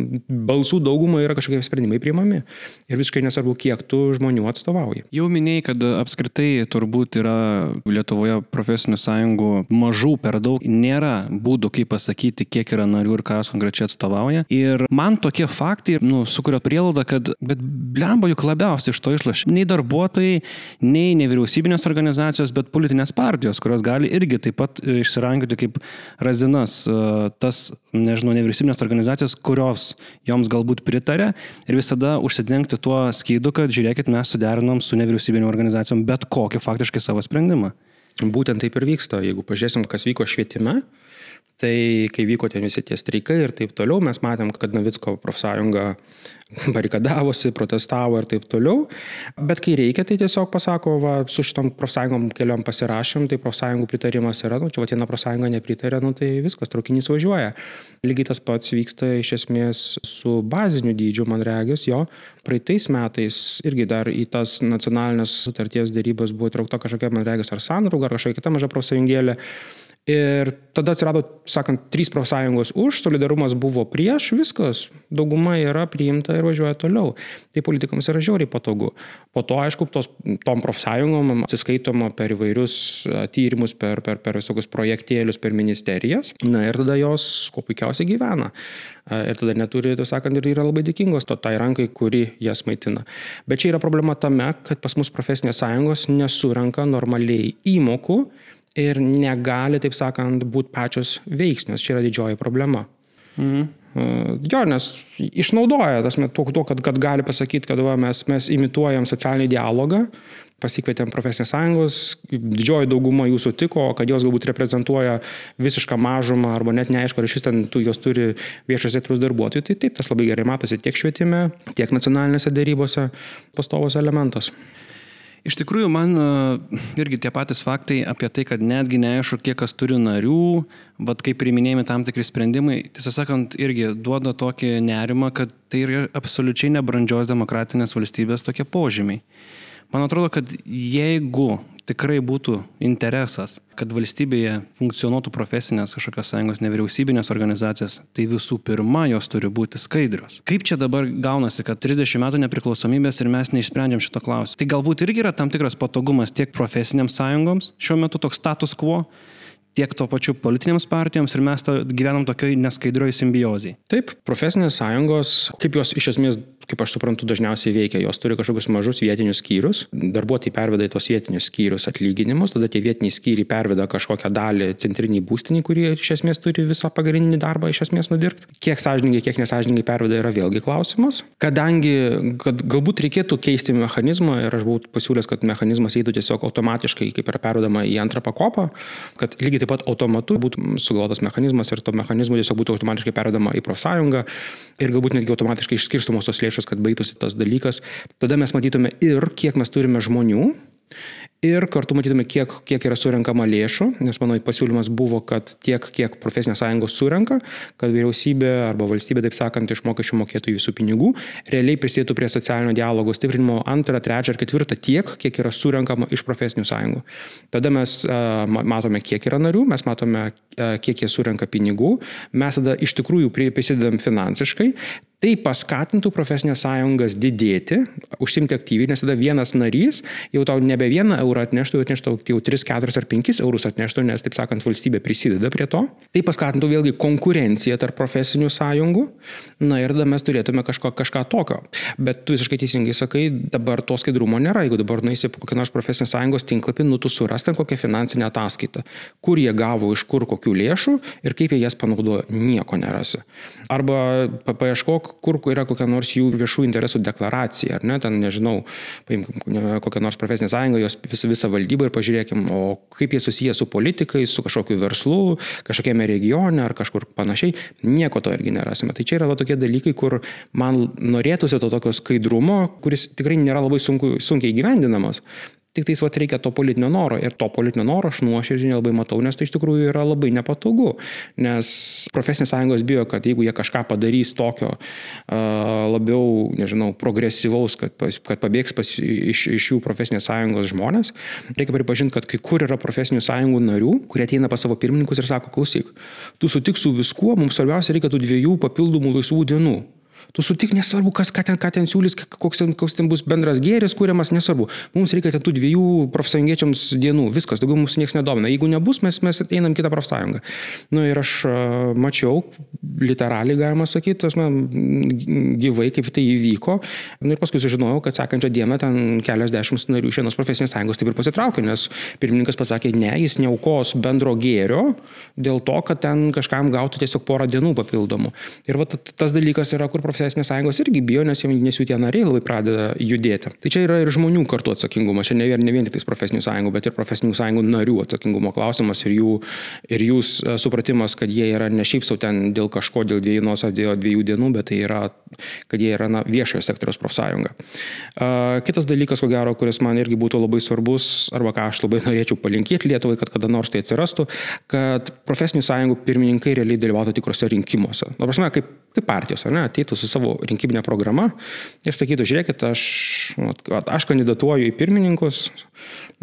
balsų daugumą yra kažkokie sprendimai priimami. Ir visiškai nesvarbu, kiek tų žmonių atstovauja. Jau minėjai, kad apskritai turbūt yra Lietuvoje profesinių sąjungų mažų per daug. Nėra nėra būdų, kaip pasakyti, kiek yra narių ir ką jos konkrečiai atstovauja. Ir man tokie faktai, nu, sukuria prielaidą, kad, bet blemba juk labiausiai iš to išlaš nei darbuotojai, nei nevyriausybinės organizacijos, bet politinės partijos, kurios gali irgi taip pat e, išsirankioti kaip razinas e, tas, nežinau, nevyriausybinės organizacijos, kurios joms galbūt pritarė ir visada užsidengti tuo skydu, kad žiūrėkit, mes suderinom su nevyriausybinėm organizacijom bet kokį faktiškai savo sprendimą. Būtent taip ir vyksta. Jeigu pažiūrėsim, kas vyko švietime, tai kai vyko ten visi tie streikai ir taip toliau, mes matėm, kad Navicko profsąjunga barikadavosi, protestavo ir taip toliau. Bet kai reikia, tai tiesiog pasako, va, su šitom profsąjungom keliom pasirašym, tai profsąjungų pritarimas yra, nu, čia va viena profsąjunga nepritarė, nu, tai viskas, traukinys važiuoja. Lygiai tas pats vyksta iš esmės su baziniu dydžiu, man regis, jo. Praeitais metais irgi dar į tas nacionalinės sutarties dėrybas buvo įtraukta kažkokia, man regis, ar sanrauga, ar kažkokia kita maža profsąjungėlė. Ir tada atsirado, sakant, trys profsąjungos už, solidarumas buvo prieš, viskas, dauguma yra priimta ir važiuoja toliau. Tai politikams yra žiauriai patogu. Po to, aišku, tos, tom profsąjungom atsiskaitoma per įvairius tyrimus, per, per, per visokius projektėlius, per ministerijas. Na ir tada jos kuo puikiausiai gyvena. Ir tada neturi, tu sakant, ir yra labai dėkingos to tai rankai, kuri jas maitina. Bet čia yra problema tame, kad pas mus profesinės sąjungos nesurenka normaliai įmokų ir negali, taip sakant, būti pačios veiksnios. Čia yra didžioji problema. Mhm. Jo, nes išnaudoja tas tuo, tuo kad, kad gali pasakyti, kad va, mes, mes imituojam socialinį dialogą, pasikvietėm profesinės sąjungos, didžioji dauguma jų sutiko, kad jos galbūt reprezentuoja visišką mažumą arba net neaišku, ar iš vis ten jos turi viešos sektoriaus darbuotojų. Tai taip, tas labai gerai matosi tiek švietime, tiek nacionalinėse dėrybose pastovos elementas. Iš tikrųjų, man e, irgi tie patys faktai apie tai, kad netgi neaišku, kiek kas turi narių, vad kaip priminėjami tam tikri sprendimai, tiesą sakant, irgi duoda tokį nerimą, kad tai yra absoliučiai nebrandžios demokratinės valstybės tokie požymiai. Man atrodo, kad jeigu tikrai būtų interesas, kad valstybėje funkcionuotų profesinės kažkokios sąjungos nevyriausybinės organizacijos, tai visų pirma jos turi būti skaidrios. Kaip čia dabar gaunasi, kad 30 metų nepriklausomybės ir mes neišsprendžiam šito klausimo? Tai galbūt irgi yra tam tikras patogumas tiek profesiniams sąjungoms, šiuo metu toks status quo, tiek to pačiu politinėms partijoms ir mes to gyvenam tokioj neskaidrioj simbiozijai. Taip, profesinės sąjungos, kaip jos iš esmės kaip aš suprantu, dažniausiai veikia. Jos turi kažkokius mažus vietinius skyrius, darbuotojai perveda į tos vietinius skyrius atlyginimus, tada tie vietiniai skyriai perveda kažkokią dalį centriniai būstiniai, kurie iš esmės turi visą pagrindinį darbą iš esmės nudirbti. Kiek sąžininkai, kiek nesažininkai perveda yra vėlgi klausimas. Kadangi kad galbūt reikėtų keisti mechanizmą ir aš buvau pasiūlęs, kad mechanizmas eitų tiesiog automatiškai, kaip yra pervedama į antrą pakopą, kad lygiai taip pat automatu būtų sugalvotas mechanizmas ir to mechanizmo tiesiog būtų automatiškai pervedama į profsąjungą ir galbūt netgi automatiškai išskirstomos tos lėšos lėšos, kad baigtųsi tas dalykas, tada mes matytume ir kiek mes turime žmonių ir kartu matytume, kiek, kiek yra surinkama lėšų, nes mano pasiūlymas buvo, kad tiek, kiek profesinės sąjungos surenka, kad vyriausybė arba valstybė, taip sakant, iš mokesčių mokėtų visų pinigų, realiai prisidėtų prie socialinio dialogo stiprinimo antrą, trečią ar ketvirtą tiek, kiek yra surenkama iš profesinių sąjungų. Tada mes uh, matome, kiek yra narių, mes matome, uh, kiek jie surenka pinigų, mes tada iš tikrųjų prisidedam finansiškai, Tai paskatintų profesinės sąjungas didėti, užsimti aktyviai, nes tada vienas narys jau tau nebe vieną eurą atneštų, atneštų jau 3, 4 ar 5 eurus atneštų, nes, taip sakant, valstybė prisideda prie to. Tai paskatintų vėlgi konkurenciją tarp profesinių sąjungų. Na ir tada mes turėtume kažko, kažką tokio. Bet tu visiškai teisingai sakai, dabar to skaidrumo nėra. Jeigu dabar nueisi po kokią nors profesinės sąjungos tinklapį, nu tu suras ten kokią finansinę ataskaitą, kur jie gavo, iš kur kokių lėšų ir kaip jie jas panaudojo, nieko nerasi. Arba paieškok, kur yra kokia nors jų viešų interesų deklaracija, ar ne, ten nežinau, paimkim kokią nors profesinę sąjungą, jos visą, visą valdybą ir pažiūrėkim, o kaip jie susiję su politikais, su kažkokiu verslu, kažkokiame regione ar kažkur panašiai, nieko to irgi nerasime. Tai čia yra va, tokie dalykai, kur man norėtųsi to tokio skaidrumo, kuris tikrai nėra labai sunku, sunkiai gyvendinamas, Tik tais vat reikia to politinio noro ir to politinio noro aš nuoširdžiai nelabai matau, nes tai iš tikrųjų yra labai nepatogu. Nes profesinės sąjungos bijo, kad jeigu jie kažką padarys tokio uh, labiau, nežinau, progresyvaus, kad, kad pabėgs pas, iš, iš jų profesinės sąjungos žmonės, reikia pripažinti, kad kai kur yra profesinių sąjungų narių, kurie ateina pas savo pirmininkus ir sako, klausyk, tu sutik su viskuo, mums svarbiausia reikia tų dviejų papildomų laisvų dienų. Tu sutik, nesvarbu, kas, ką, ten, ką ten siūlys, koks, koks ten bus bendras gėris kūriamas, nesvarbu. Mums reikia tų dviejų profsąjungiečiams dienų, viskas, daugiau mūsų niekas nedomina. Jeigu nebus, mes, mes einam kitą profsąjungą. Na nu, ir aš mačiau, literaliai galima sakyti, man gyvai, kaip tai įvyko. Na nu, ir paskui sužinojau, kad sekančią dieną ten keliasdešimt narių iš vienos profesinės sąjungos taip ir pasitraukė, nes pirmininkas pasakė, ne, jis neaukos bendro gėrio dėl to, kad ten kažkam gautų tiesiog porą dienų papildomų. Ir va, tas dalykas yra, kur profesinės profesinės sąjungos irgi bijo, nes, nes jų tie nariai labai pradeda judėti. Tai čia yra ir žmonių kartu atsakingumas, čia ne ne vien tik profesinių sąjungų, bet ir profesinių sąjungų narių atsakingumo klausimas ir jų, ir jų e, supratimas, kad jie yra ne šiaip sau ten dėl kažko, dėl dviejų nos ar dėl dviejų dienų, bet tai yra, kad jie yra na, viešojo sektoriaus profsąjunga. Uh, kitas dalykas, ko gero, kuris man irgi būtų labai svarbus, arba ką aš labai norėčiau palinkėti Lietuvai, kad kada nors tai atsirastų, kad profesinių sąjungų pirmininkai realiai dalyvautų tikrose rinkimuose. Na, prasme, kaip, kaip partijos, ar ne, ateitų su savo rinkiminę programą ir sakytų, žiūrėkit, aš, aš kandidatuoju į pirmininkus,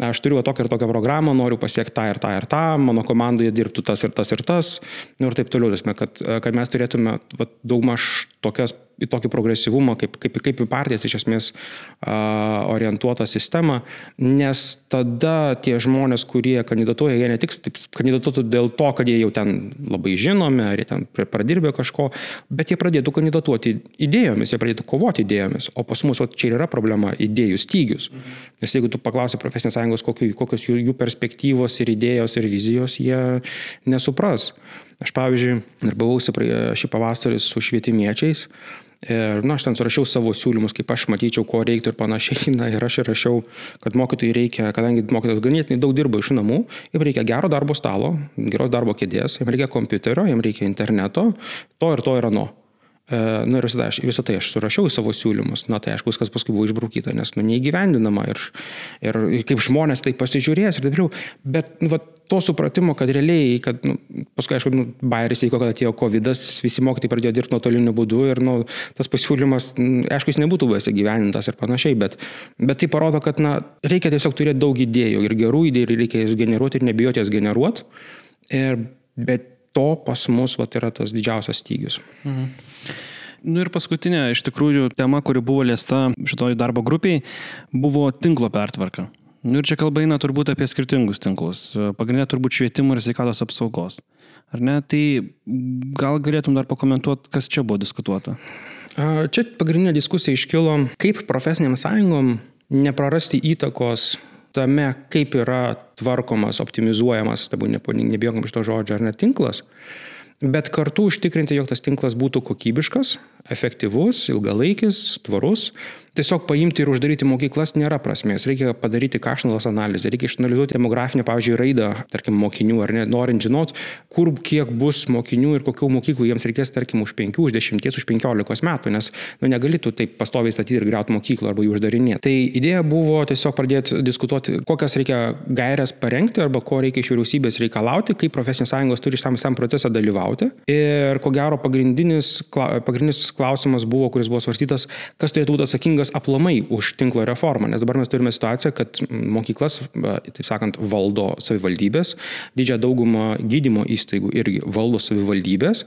aš turiu tokią ir tokią programą, noriu pasiekti tą ir tą ir tą, mano komandoje dirbtų tas ir tas ir tas, nu, ir taip toliau, kad, kad mes turėtume daugmaž tokias į tokį progresyvumą, kaip, kaip, kaip į partijas iš esmės a, orientuotą sistemą, nes tada tie žmonės, kurie kandidatuoja, jie ne tik kandidatuotų dėl to, kad jie jau ten labai žinomi, ar jie ten pradirbė kažko, bet jie pradėtų kandidatuoti idėjomis, jie pradėtų kovoti idėjomis, o pas mus o čia ir yra problema - idėjų stygius. Nes jeigu tu paklausi profesinės sąjungos, kokios jų, jų perspektyvos ir idėjos ir vizijos, jie nesupras. Aš, pavyzdžiui, darbavausi šį pavasarį su švietimiečiais Ir, na, aš ten surašiau savo siūlymus, kaip aš matyčiau, ko reiktų ir panašiai. Na, ir aš įrašiau, kad mokytojai reikia, kadangi mokytojas ganėtinai daug dirba iš namų, jiems reikia gero darbo stalo, geros darbo kėdės, jiems reikia kompiuterio, jiems reikia interneto, to ir to ir ano. E, nu ir visą, aš, visą tai aš surašiau į savo siūlymus, na tai aišku, viskas paskui buvo išbrūkyta, nes nu neįgyvendinama ir, ir, kaip žmonės tai pasižiūrės ir taip toliau. Bet nu, va, to supratimo, kad realiai, kad nu, paskui aišku, nu, bairis įvyko, kad atėjo COVID, visi mokytojai pradėjo dirbti nuotoliniu būdu ir nu, tas pasiūlymas, aišku, jis nebūtų buvęs įgyvendintas ir panašiai, bet, bet tai parodo, kad na, reikia tiesiog turėti daug idėjų ir gerų idėjų ir reikia jas generuoti ir nebijoti jas generuoti. Ir, bet to pas mus vat, yra tas didžiausias stygius. Mhm. Nu ir paskutinė, iš tikrųjų, tema, kuri buvo liesta šitoj darbo grupiai, buvo tinklo pertvarka. Nu ir čia kalba eina turbūt apie skirtingus tinklus. Pagrindinė turbūt švietimo ir sveikatos apsaugos. Ar ne? Tai gal galėtum dar pakomentuoti, kas čia buvo diskutuota? Čia pagrindinė diskusija iškilo, kaip profesiniam sąjungom neprarasti įtakos tame, kaip yra tvarkomas, optimizuojamas, tabu nebijom iš to žodžio, ar net tinklas, bet kartu užtikrinti, jog tas tinklas būtų kokybiškas, efektyvus, ilgalaikis, tvarus tiesiog paimti ir uždaryti mokyklas nėra prasmės. Reikia padaryti kašnalos analizę, reikia išanalizuoti demografinę, pavyzdžiui, raidą, tarkim, mokinių, ar ne, norint žinot, kur kiek bus mokinių ir kokių mokyklų jiems reikės, tarkim, už 5, už 10, už 15 metų, nes nu, negalėtų taip pastoviai statyti ir greuti mokyklą arba jų uždarinėti. Tai idėja buvo tiesiog pradėti diskutuoti, kokias reikia gairias parengti arba ko reikia iš vyriausybės reikalauti, kaip profesinės sąjungos turi šitam visam procesą dalyvauti. Ir ko gero pagrindinis, pagrindinis klausimas buvo, kuris buvo svarstytas, kas turėtų būti atsakingas atsakingas aplamai už tinklo reformą, nes dabar mes turime situaciją, kad mokyklas, taip sakant, valdo savivaldybės, didžiąją daugumą gydymo įstaigų irgi valdo savivaldybės,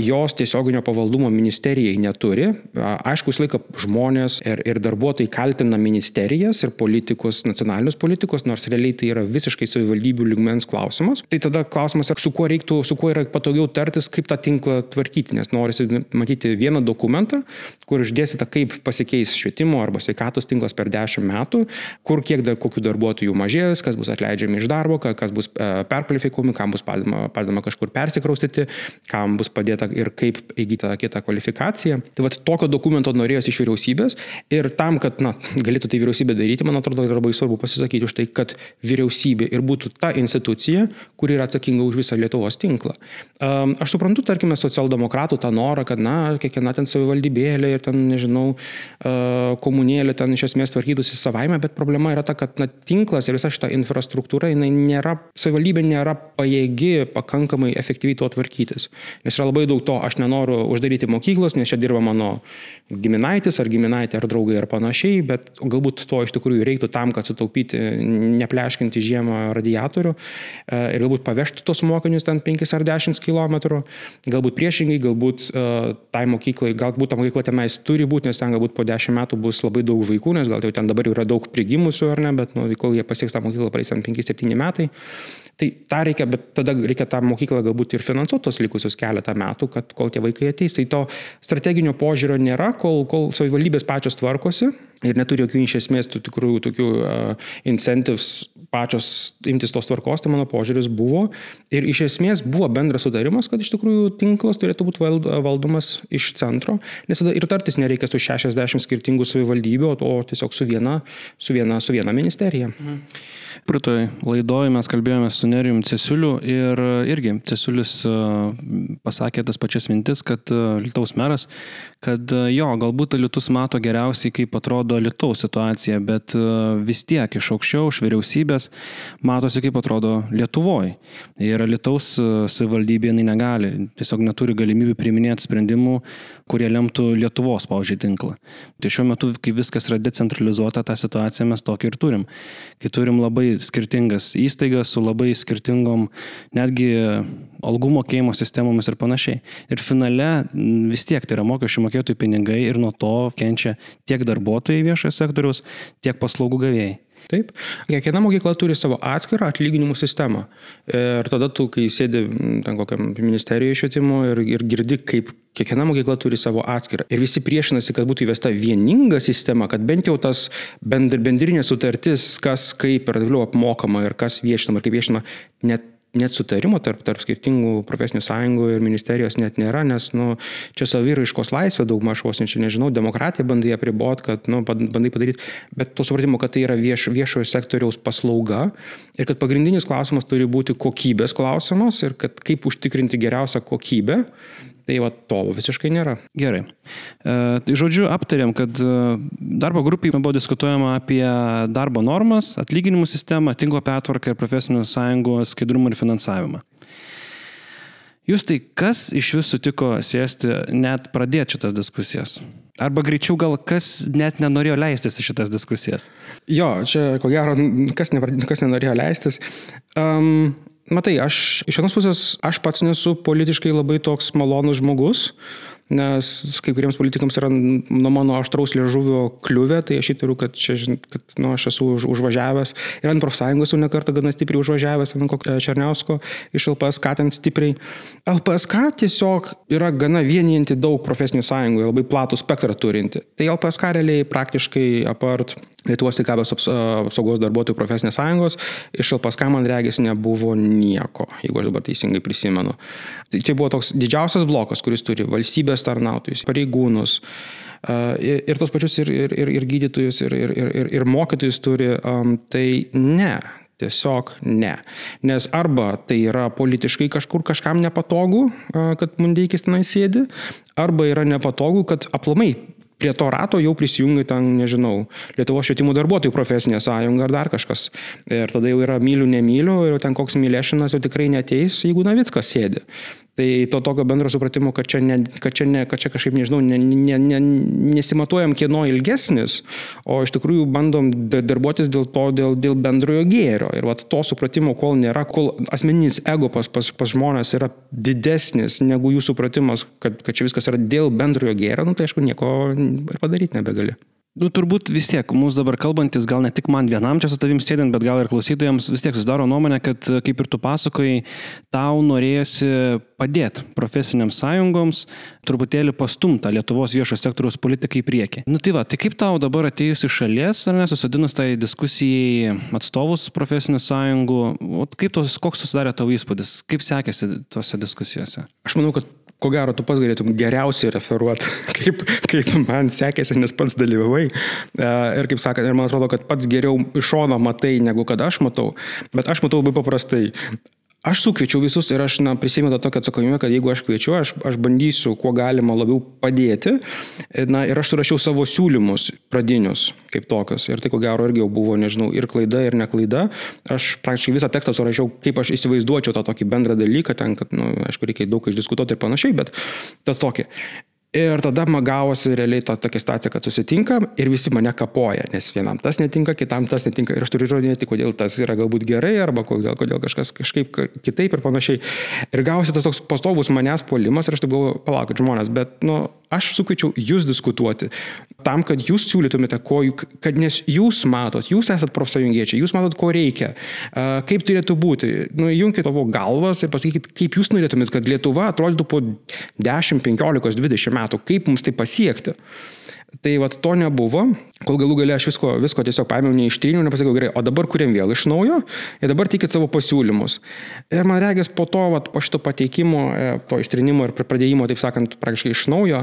jos tiesioginio pavaldumo ministerijai neturi. Aišku, visą laiką žmonės ir, ir darbuotojai kaltina ministerijas ir politikus, nacionalinius politikus, nors realiai tai yra visiškai savivaldybių lygmens klausimas. Tai tada klausimas, su kuo reiktų, su kuo yra patogiau tartis, kaip tą tinklą tvarkyti, nes norisi matyti vieną dokumentą, kur išdėstyta, kaip pasikeis pasikeis švietimo arba sveikatos tinklas per 10 metų, kur kiek dar kokių darbuotojų mažės, kas bus atleidžiami iš darbo, kas bus e, perkvalifikuojami, kam bus padedama, padedama kažkur persikraustyti, kam bus padėta ir kaip įgyti kitą kvalifikaciją. Tai vat tokio dokumento norėjosi iš vyriausybės ir tam, kad na, galėtų tai vyriausybė daryti, man atrodo, yra labai svarbu pasisakyti už tai, kad vyriausybė ir būtų ta institucija, kuri yra atsakinga už visą Lietuvos tinklą. Aš suprantu, tarkime, socialdemokratų tą norą, kad, na, kiekviena ten savivaldybėlė ir ten, nežinau, komunėlė ten iš esmės tvarkytųsi savaime, bet problema yra ta, kad na, tinklas ir visa šita infrastruktūra, jinai nėra, savivaldybė nėra pajėgi pakankamai efektyviai to tvarkytis. Nes yra labai daug to, aš nenoriu uždaryti mokyklos, nes čia dirba mano giminaitis ar giminaitė ar draugai ar panašiai, bet galbūt to iš tikrųjų reiktų tam, kad sutaupyti, nepleškinti žiemą radiatorių e, ir galbūt pavežti tos mokinius ten 5 ar 10 km, galbūt priešingai, galbūt uh, tai mokyklai, galbūt ta mokykla tenais turi būti, nes ten galbūt po 10 metų bus labai daug vaikų, nes gal jau ten dabar yra daug prigimusių ar ne, bet nu, kol jie pasieks tą mokyklą, praeis ten 5-7 metai. Tai tą reikia, bet tada reikia tą mokyklą galbūt ir finansuoti tos likusius keletą metų, kad kol tie vaikai ateis. Tai to strateginio požiūrio nėra, kol, kol savivaldybės pačios tvarkosi ir neturi jokių iš esmės tų tikrų tokių uh, incentives pačios imtis tos tvarkos, tai mano požiūris buvo. Ir iš esmės buvo bendras sudarimas, kad iš tikrųjų tinklas turėtų būti valdomas iš centro, nes tada ir tartis nereikia su 60 skirtingų savivaldybių, o tiesiog su viena, su viena, su viena ministerija. Mhm. Pritoj laidoj mes kalbėjome su Nerijum Cesiuliu ir e, irgi Cesiulis e, pasakė tas pačias mintis, kad e, Lietuvos meras, kad jo, galbūt Lietus mato geriausiai, kaip atrodo Lietuvos situacija, bet vis tiek iš aukščiau, iš vyriausybės matosi, kaip atrodo Lietuvoje. Ir Lietuvos savivaldybė jinai negali, tiesiog neturi galimybių priiminėti sprendimų, kurie lemtų Lietuvos, pavyzdžiui, tinklą. Tai šiuo metu, kai viskas yra decentralizuota, tą situaciją mes tokį ir turim. Kai turim labai skirtingas įstaigas su labai skirtingom netgi algų mokėjimo sistemomis ir panašiai. Ir finale vis tiek tai yra mokesčių mokėtojų pinigai ir nuo to kenčia tiek darbuotojai viešojo sektoriaus, tiek paslaugų gavėjai. Taip. Kiekviena mokykla turi savo atskirą atlyginimų sistemą. Ir tada tu, kai sėdi ten kokiam ministerijoje švietimo ir, ir girdi, kaip kiekviena mokykla turi savo atskirą. Ir visi priešinasi, kad būtų įvesta vieninga sistema, kad bent jau tas bendrinė sutartis, kas kaip ir vėliau apmokama ir kas viešinama ir kaip viešinama, net net sutarimo tarp, tarp skirtingų profesinių sąjungų ir ministerijos net nėra, nes nu, čia saviraiškos laisvė daug mažos, čia nežinau, demokratiją bandai apribot, kad nu, bandai padaryti, bet to supratimo, kad tai yra vieš, viešojo sektoriaus paslauga ir kad pagrindinis klausimas turi būti kokybės klausimas ir kad kaip užtikrinti geriausią kokybę Tai va to visiškai nėra. Gerai. E, tai žodžiu, aptarėm, kad e, darbo grupiai buvo diskutuojama apie darbo normas, atlyginimų sistemą, tinklo pertvarką ir profesinių sąjungų skaidrumą ir finansavimą. Jūs tai kas iš jūsų sutiko sėsti, net pradėti šitas diskusijas? Arba greičiau gal kas net nenorėjo leistis į šitas diskusijas? Jo, čia ko gero, kas, ne, kas nenorėjo leistis. Um, Matai, aš iš vienos pusės, aš pats nesu politiškai labai toks malonus žmogus, nes kai kuriems politikams yra nuo mano aštraus liežuvio kliuvę, tai aš įtariu, kad, čia, kad nu, aš esu už, užvažiavęs ir ant profsąjungos jau nekartą gana stipriai užvažiavęs, ant kokio Černiausko iš LPSK ten stipriai. LPSK tiesiog yra gana vienijanti daug profesinių sąjungų, labai platų spektrą turinti. Tai LPSK realiai praktiškai apart Lietuvos sveikatos apsaugos darbuotojų profesinės sąjungos, iš LPSK man regis nebuvo nieko, jeigu aš dabar teisingai prisimenu. Tai čia buvo toks didžiausias blokas, kuris turi valstybės tarnautojus, pareigūnus ir, ir tos pačius ir, ir, ir, ir gydytojus, ir, ir, ir, ir mokytojus turi. Tai ne, Tiesiog ne. Nes arba tai yra politiškai kažkur kažkam nepatogu, kad mundeikis tenai sėdi, arba yra nepatogu, kad aplamai prie to rato jau prisijungia ten, nežinau, Lietuvos švietimo darbuotojų profesinė sąjunga ar dar kažkas. Ir tada jau yra myliu, nemyliu, ir ten koks mylėšinas jau tikrai neteis, jeigu Navickas sėdi. Tai to tokio bendro supratimo, kad čia, ne, kad čia, ne, kad čia kažkaip, nežinau, ne, ne, ne, nesimatuojam kieno ilgesnis, o iš tikrųjų bandom darbuotis dėl to, dėl, dėl bendrojo gėrio. Ir vat, to supratimo, kol nėra, kol asmeninis ego pas, pas, pas žmonės yra didesnis negu jų supratimas, kad, kad čia viskas yra dėl bendrojo gėrio, nu, tai aišku, nieko ir padaryti nebegali. Nu, turbūt vis tiek, mūsų dabar kalbantis, gal ne tik man vienam čia su tavim sėdint, bet gal ir klausytojams vis tiek susidaro nuomonė, kad, kaip ir tu pasakojai, tau norėjosi padėti profesiniams sąjungoms, truputėlį pastumta Lietuvos viešo sektoriaus politikai į priekį. Nu tai va, tai kaip tau dabar atėjus iš šalies, ar nesusidinus tai diskusijai atstovus profesinių sąjungų, o kaip tos, koks susidarė tavo įspūdis, kaip sekėsi tose diskusijose? Aš manau, kad ko gero tu pats galėtum geriausiai referuoti, kaip, kaip man sekėsi, nes pats dalyvavai. E, ir kaip sakant, ir man atrodo, kad pats geriau iš šono matai, negu kad aš matau. Bet aš matau labai paprastai. Aš sukviečiau visus ir aš na, prisėmiau tą tokią atsakomybę, kad jeigu aš kviečiu, aš, aš bandysiu kuo galima labiau padėti. Na, ir aš surašiau savo siūlymus pradinius kaip tokius. Ir tai ko gero irgi jau buvo, nežinau, ir klaida, ir neklaida. Aš praktiškai visą tekstą surašiau, kaip aš įsivaizduočiau tą tokį bendrą dalyką, ten, kad, na, nu, aišku, reikia daug išdiskutuoti ir panašiai, bet tas tokį. Ir tada man gavosi realiai to, tokia situacija, kad susitinkam ir visi mane kapoja, nes vienam tas netinka, kitam tas netinka. Ir aš turiu įrodinėti, kodėl tas yra galbūt gerai, arba kodėl, kodėl kažkas kažkaip kitaip ir panašiai. Ir gavosi tas toks pastovus manęs polimas ir aš taip galvoju, palaukit žmonės, bet, nu, aš sukviečiau jūs diskutuoti tam, kad jūs siūlytumėte, ko, kad nes jūs matot, jūs esat profsąjungiečiai, jūs matot, ko reikia, kaip turėtų būti. Nu, junkite tavo galvas ir pasakykit, kaip jūs norėtumėt, kad Lietuva atrodytų po 10, 15, 20 metų, kaip mums tai pasiekti. Tai vad to nebuvo, kol galų gale aš visko, visko tiesiog paėmiau neištryniau, nepasakiau gerai, o dabar kuriam vėl iš naujo ir dabar tikit savo pasiūlymus. Ir man regis po to, vat, po šito pateikimo, e, to ištrinimo ir pradėjimo, taip sakant, praktiškai iš naujo,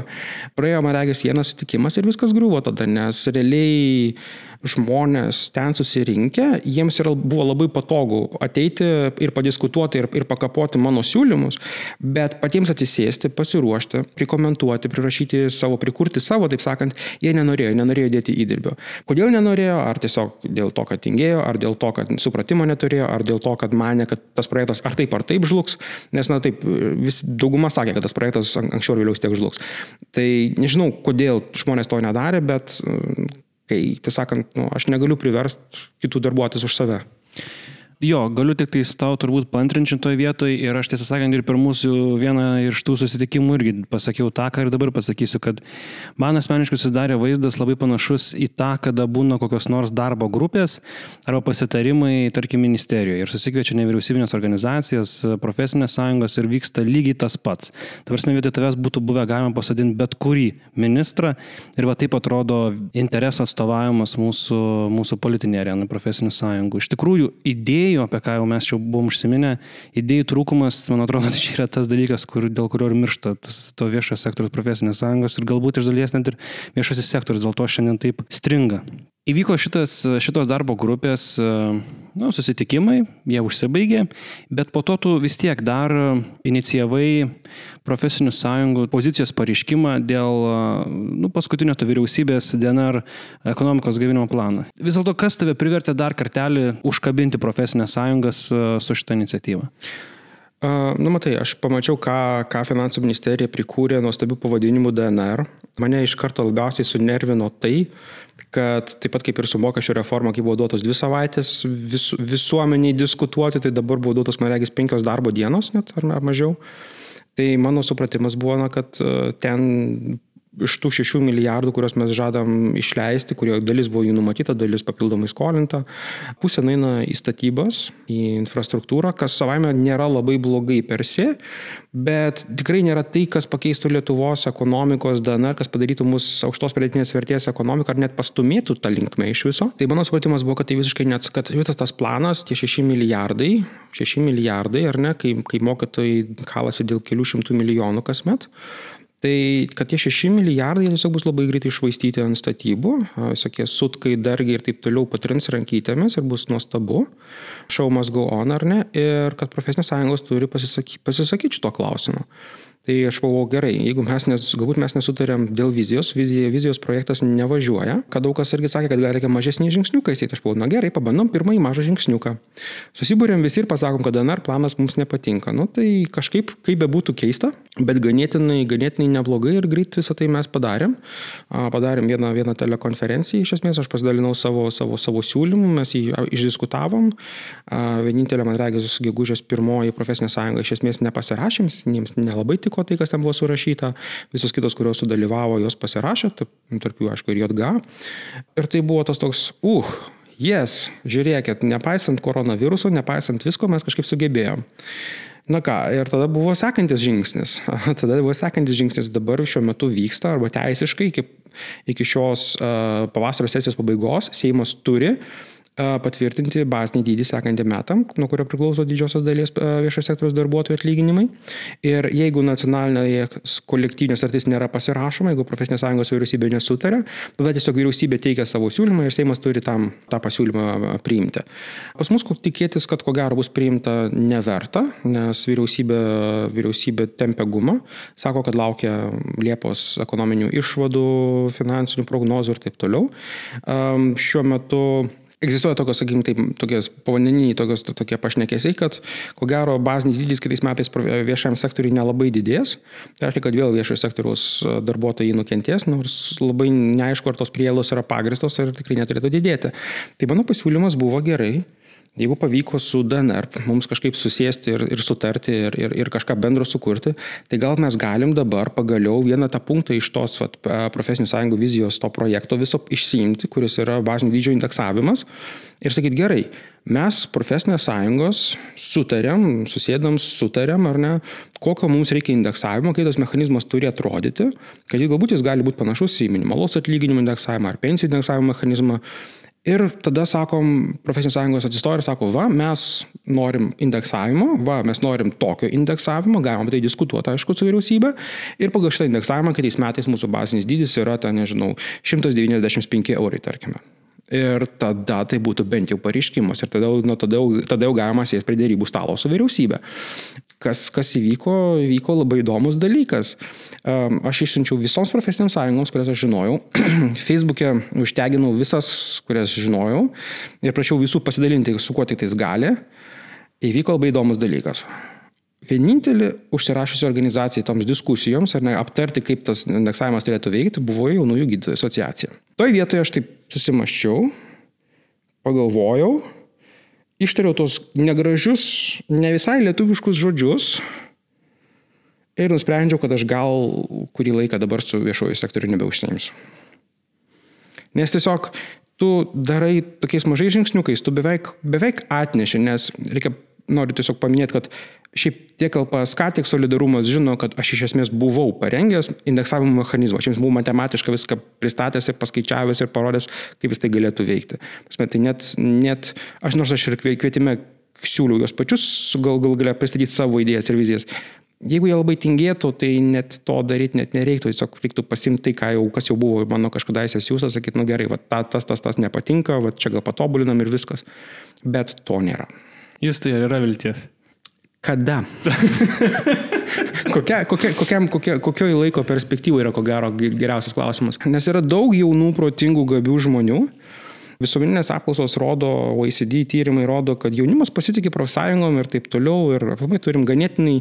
praėjo man regis vienas sutikimas ir viskas griuvo tada, nes realiai žmonės ten susirinkę, jiems yra, buvo labai patogu ateiti ir padiskutuoti ir, ir pakapoti mano siūlymus, bet patiems atsisėsti, pasiruošti, prikomentuoti, prirašyti savo, prikurti savo, taip sakant, jie nenorėjo, nenorėjo dėti įdirbio. Kodėl nenorėjo? Ar tiesiog dėl to, kad tingėjo, ar dėl to, kad supratimo neturėjo, ar dėl to, kad mane, kad tas projektas ar taip ar taip žlugs, nes, na taip, vis dauguma sakė, kad tas projektas anksčiau ar vėliau tiek žlugs. Tai nežinau, kodėl žmonės to nedarė, bet kai, tiesą sakant, nu, aš negaliu priversti kitų darbuotis už save. Jo, galiu tik tais tau turbūt pantrinčiu toje vietoje ir aš tiesą sakant ir per mūsų vieną iš tų susitikimų irgi pasakiau tą, ką ir dabar pasakysiu, kad man asmeniškai susidarė vaizdas labai panašus į tą, kada būna kokios nors darbo grupės arba pasitarimai, tarkim, ministerijoje ir susikviečia nevyriausybinės organizacijas, profesinės sąjungos ir vyksta lygiai tas pats. Tavars vietoj tavęs būtų buvę galima pasadinti bet kurį ministrą ir va taip atrodo interesų atstovavimas mūsų, mūsų politinė arena profesinių sąjungų. Iš tikrųjų, idėja idėjų, apie ką jau mes čia buvom užsiminę, idėjų trūkumas, man atrodo, tai čia yra tas dalykas, kur, dėl kurio ir miršta tas, to viešojo sektoriaus profesinės sąjungos ir galbūt iš dalies net ir viešasis sektorius dėl to šiandien taip stringa. Įvyko šitas, šitos darbo grupės nu, susitikimai, jie užsibaigė, bet po to tu vis tiek dar inicijavai profesinių sąjungų pozicijos pareiškimą dėl nu, paskutinio to vyriausybės DNR ekonomikos gavinimo planą. Vis dėlto, kas tave privertė dar kartelį užkabinti profesinės sąjungas su šitą iniciatyvą? Nu, matai, aš pamačiau, ką, ką finansų ministerija prikūrė nuostabių pavadinimų DNR. Mane iš karto labiausiai sunervino tai, kad taip pat kaip ir su mokesčio reforma, kai buvo duotos dvi savaitės vis, visuomeniai diskutuoti, tai dabar buvo duotos, man regis, penkios darbo dienos net ar, ar mažiau. Tai mano supratimas buvo, na, kad ten iš tų 6 milijardų, kuriuos mes žadam išleisti, kurio dalis buvo jų numatyta, dalis papildomai skolinta, pusė eina į statybas, į infrastruktūrą, kas savaime nėra labai blogai per si, bet tikrai nėra tai, kas pakeistų Lietuvos ekonomikos DNR, kas padarytų mus aukštos pridėtinės vertės ekonomiką ar net pastumėtų tą linkmę iš viso. Tai mano supratimas buvo, kad tai visiškai net, kad visas tas planas, tie 6 milijardai, 6 milijardai, ar ne, kai, kai mokytojai kalasi dėl kelių šimtų milijonų kasmet, Tai kad tie 6 milijardai tiesiog bus labai greitai išvaistyti ant statybų, visokie sutkai, dargiai ir taip toliau patrins rankytėmis ir bus nuostabu, must go on ar ne, ir kad profesinės sąjungos turi pasisakyti, pasisakyti šito klausimu. Tai aš buvau gerai, jeigu mes, nes, galbūt mes nesutarėm dėl vizijos, vizija, vizijos projektas nevažiuoja, kad daug kas irgi sakė, kad gal reikia mažesnį žingsniuką įsėti, aš buvau, na gerai, pabandom pirmąjį mažą žingsniuką. Susibūrėm visi ir pasakom, kad DNR planas mums nepatinka. Nu tai kažkaip, kaip be būtų keista, bet ganėtinai, ganėtinai neblogai ir greit visą tai mes padarėm. Padarėm vieną, vieną telekonferenciją, iš esmės aš pasidalinau savo, savo, savo siūlymų, mes jį išdiskutavom. Vienintelė, man regis, gegužės pirmoji profesinė sąjunga iš esmės nepasirašėm, jiems nelabai tik patiko tai, kas ten buvo surašyta, visos kitos, kurios sudalyvavo, jos pasirašė, tarp jų, aišku, ir JG. Ir tai buvo tas toks, uh, jes, žiūrėkit, nepaisant koronaviruso, nepaisant visko, mes kažkaip sugebėjom. Na ką, ir tada buvo sekantis žingsnis. Tada buvo sekantis žingsnis, dabar šiuo metu vyksta, arba teisiškai iki, iki šios uh, pavasario sesijos pabaigos Seimas turi uh, patvirtinti bazinį dydį sekantį metam, nuo kurio priklauso didžiosios dalies viešo sektoriaus darbuotojų atlyginimai. Ir jeigu nacionalinėje kolektyvinė sartis nėra pasirašoma, jeigu profesinės sąjungos vyriausybė nesutarė, tada tiesiog vyriausybė teikia savo siūlymą ir Seimas turi tam tą pasiūlymą priimti. Pas mus tikėtis, kad ko gero bus priimta neverta, nes vyriausybė, vyriausybė tempia gumą, sako, kad laukia Liepos ekonominių išvadų, finansinių prognozų ir taip toliau. Šiuo metu egzistuoja tokios, sakykim, taip, tokios povandeniniai, tokios, tokie pašnekėsiai, kad ko gero bazinis dydis kitais metais viešajam sektoriui nelabai didės. Tai reiškia, kad vėl viešojo sektoriaus darbuotojai nukentės, nors labai neaišku, ar tos prielos yra pagristos ir tikrai neturėtų didėti. Tai mano pasiūlymas buvo gerai Jeigu pavyko su DNR mums kažkaip susėsti ir, ir sutarti ir, ir, ir kažką bendro sukurti, tai gal mes galim dabar pagaliau vieną tą punktą iš tos vat, profesinių sąjungų vizijos to projekto viso išsiimti, kuris yra bazinio dydžio indeksavimas ir sakyti gerai, mes profesinės sąjungos sutarėm, susėdam, sutarėm ar ne, kokio mums reikia indeksavimo, kaip tas mechanizmas turi atrodyti, kad jis galbūt jis gali būti panašus į minimalos atlyginimų indeksavimą ar pensijų indeksavimo mechanizmą Ir tada sakom, profesinės sąjungos atsistoja ir sako, va, mes norim indeksavimo, va, mes norim tokio indeksavimo, galim tai diskutuoti, aišku, su vyriausybė. Ir pagal šitą indeksavimą kitais metais mūsų bazinis dydis yra, ten, nežinau, 195 eurai, tarkime. Ir tada tai būtų bent jau pareiškimas. Ir tada, nu, tada, jau, tada jau galima sėsti prie dėrybų stalo su vyriausybė. Kas, kas įvyko, įvyko labai įdomus dalykas. Aš išsiunčiau visoms profesinėms sąjungoms, kurias aš žinojau. Facebook'e užteginau visas, kurias žinojau. Ir prašiau visų pasidalinti, su kuo tik tais gali. Įvyko labai įdomus dalykas. Vienintelė užsirašusi organizacija toms diskusijoms, ar ne, aptarti, kaip tas indeksavimas turėtų veikti, buvo jaunųjų gydytojų asociacija. Toje vietoje aš taip susimaščiau, pagalvojau, ištariau tos negražius, ne visai lietuviškus žodžius ir nusprendžiau, kad aš gal kurį laiką dabar su viešoju sektoriu nebeužsiimsiu. Nes tiesiog tu darai tokiais mažais žingsniukais, tu beveik, beveik atneši, nes reikia noriu tiesiog paminėti, kad šiaip tiek LPSK, tiek solidarumas žino, kad aš iš esmės buvau parengęs indeksavimo mechanizmą. Aš jiems buvau matematiškai viską pristatęs ir paskaičiavęs ir parodęs, kaip jis tai galėtų veikti. Pasme, tai net, net, aš nors aš ir kvietime siūliau juos pačius gal gal galia pristatyti savo idėjas ir vizijas. Jeigu jie labai tingėtų, tai net to daryti net nereiktų, tiesiog reiktų pasimti tai, jau, kas jau buvo mano kažkadaise siūsas, sakyti, nu gerai, va, ta, tas, tas, tas nepatinka, va, čia gal patobulinam ir viskas. Bet to nėra. Jūs tai yra vilties? Kada? kokia, kokia, kokiam, kokia, kokioj laiko perspektyvoje yra ko gero geriausias klausimas? Nes yra daug jaunų, protingų, gabių žmonių. Visuomeninės apklausos rodo, OECD tyrimai rodo, kad jaunimas pasitikė profsąjungom ir taip toliau. Ir aplamai turim ganėtinai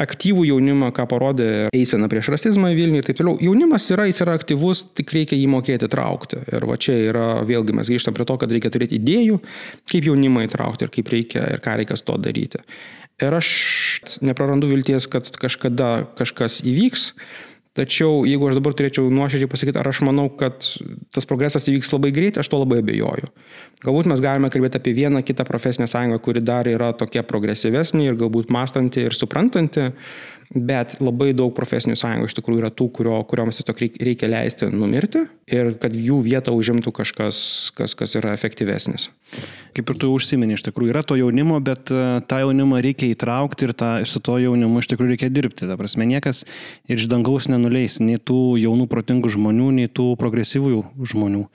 aktyvų jaunimą, ką parodė eisena prieš rasizmą Vilniuje ir taip toliau. Jaunimas yra, jis yra aktyvus, tik reikia jį mokėti traukti. Ir va čia yra, vėlgi mes grįžtam prie to, kad reikia turėti idėjų, kaip jaunimą įtraukti ir kaip reikia ir ką reikia su to daryti. Ir aš neprarandu vilties, kad kažkada kažkas įvyks. Tačiau jeigu aš dabar turėčiau nuoširdžiai pasakyti, ar aš manau, kad tas progresas įvyks labai greitai, aš to labai abejoju. Galbūt mes galime kalbėti apie vieną kitą profesinę sąjungą, kuri dar yra tokia progresyvesnė ir galbūt mąstanti ir suprantanti, bet labai daug profesinių sąjungų iš tikrųjų yra tų, kurio, kurioms tiesiog reikia leisti numirti ir kad jų vietą užimtų kažkas, kas, kas yra efektyvesnis. Kaip ir tu užsiminė, iš tikrųjų yra to jaunimo, bet e, tą jaunimą reikia įtraukti ir, tą, ir su to jaunimu iš tikrųjų reikia dirbti. Ta prasme, niekas ir iš dangaus nenuleis nei tų jaunų protingų žmonių, nei tų progresyvių žmonių.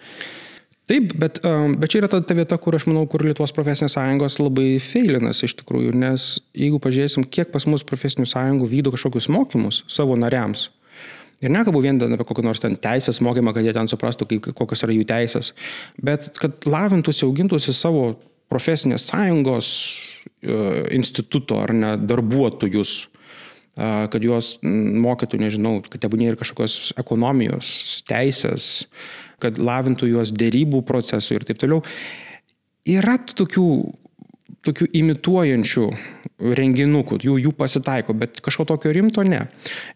Taip, bet, um, bet čia yra ta, ta vieta, kur aš manau, kur Lietuvos profesinės sąjungos labai feilinas iš tikrųjų, nes jeigu pažiūrėsim, kiek pas mus profesinių sąjungų vykdo kažkokius mokymus savo nariams. Ir nekalbu vien apie kokią nors ten teisės mokymą, kad jie ten suprastų, kaip, kokios yra jų teisės, bet kad lavintųsi, augintųsi savo profesinės sąjungos e, instituto ar ne darbuotojus, kad juos mokytų, nežinau, kad tebūnė ir kažkokios ekonomijos, teisės, kad lavintų juos dėrybų procesų ir taip toliau. Yra tokių, tokių imituojančių renginukų, jų, jų pasitaiko, bet kažko tokio rimto ne.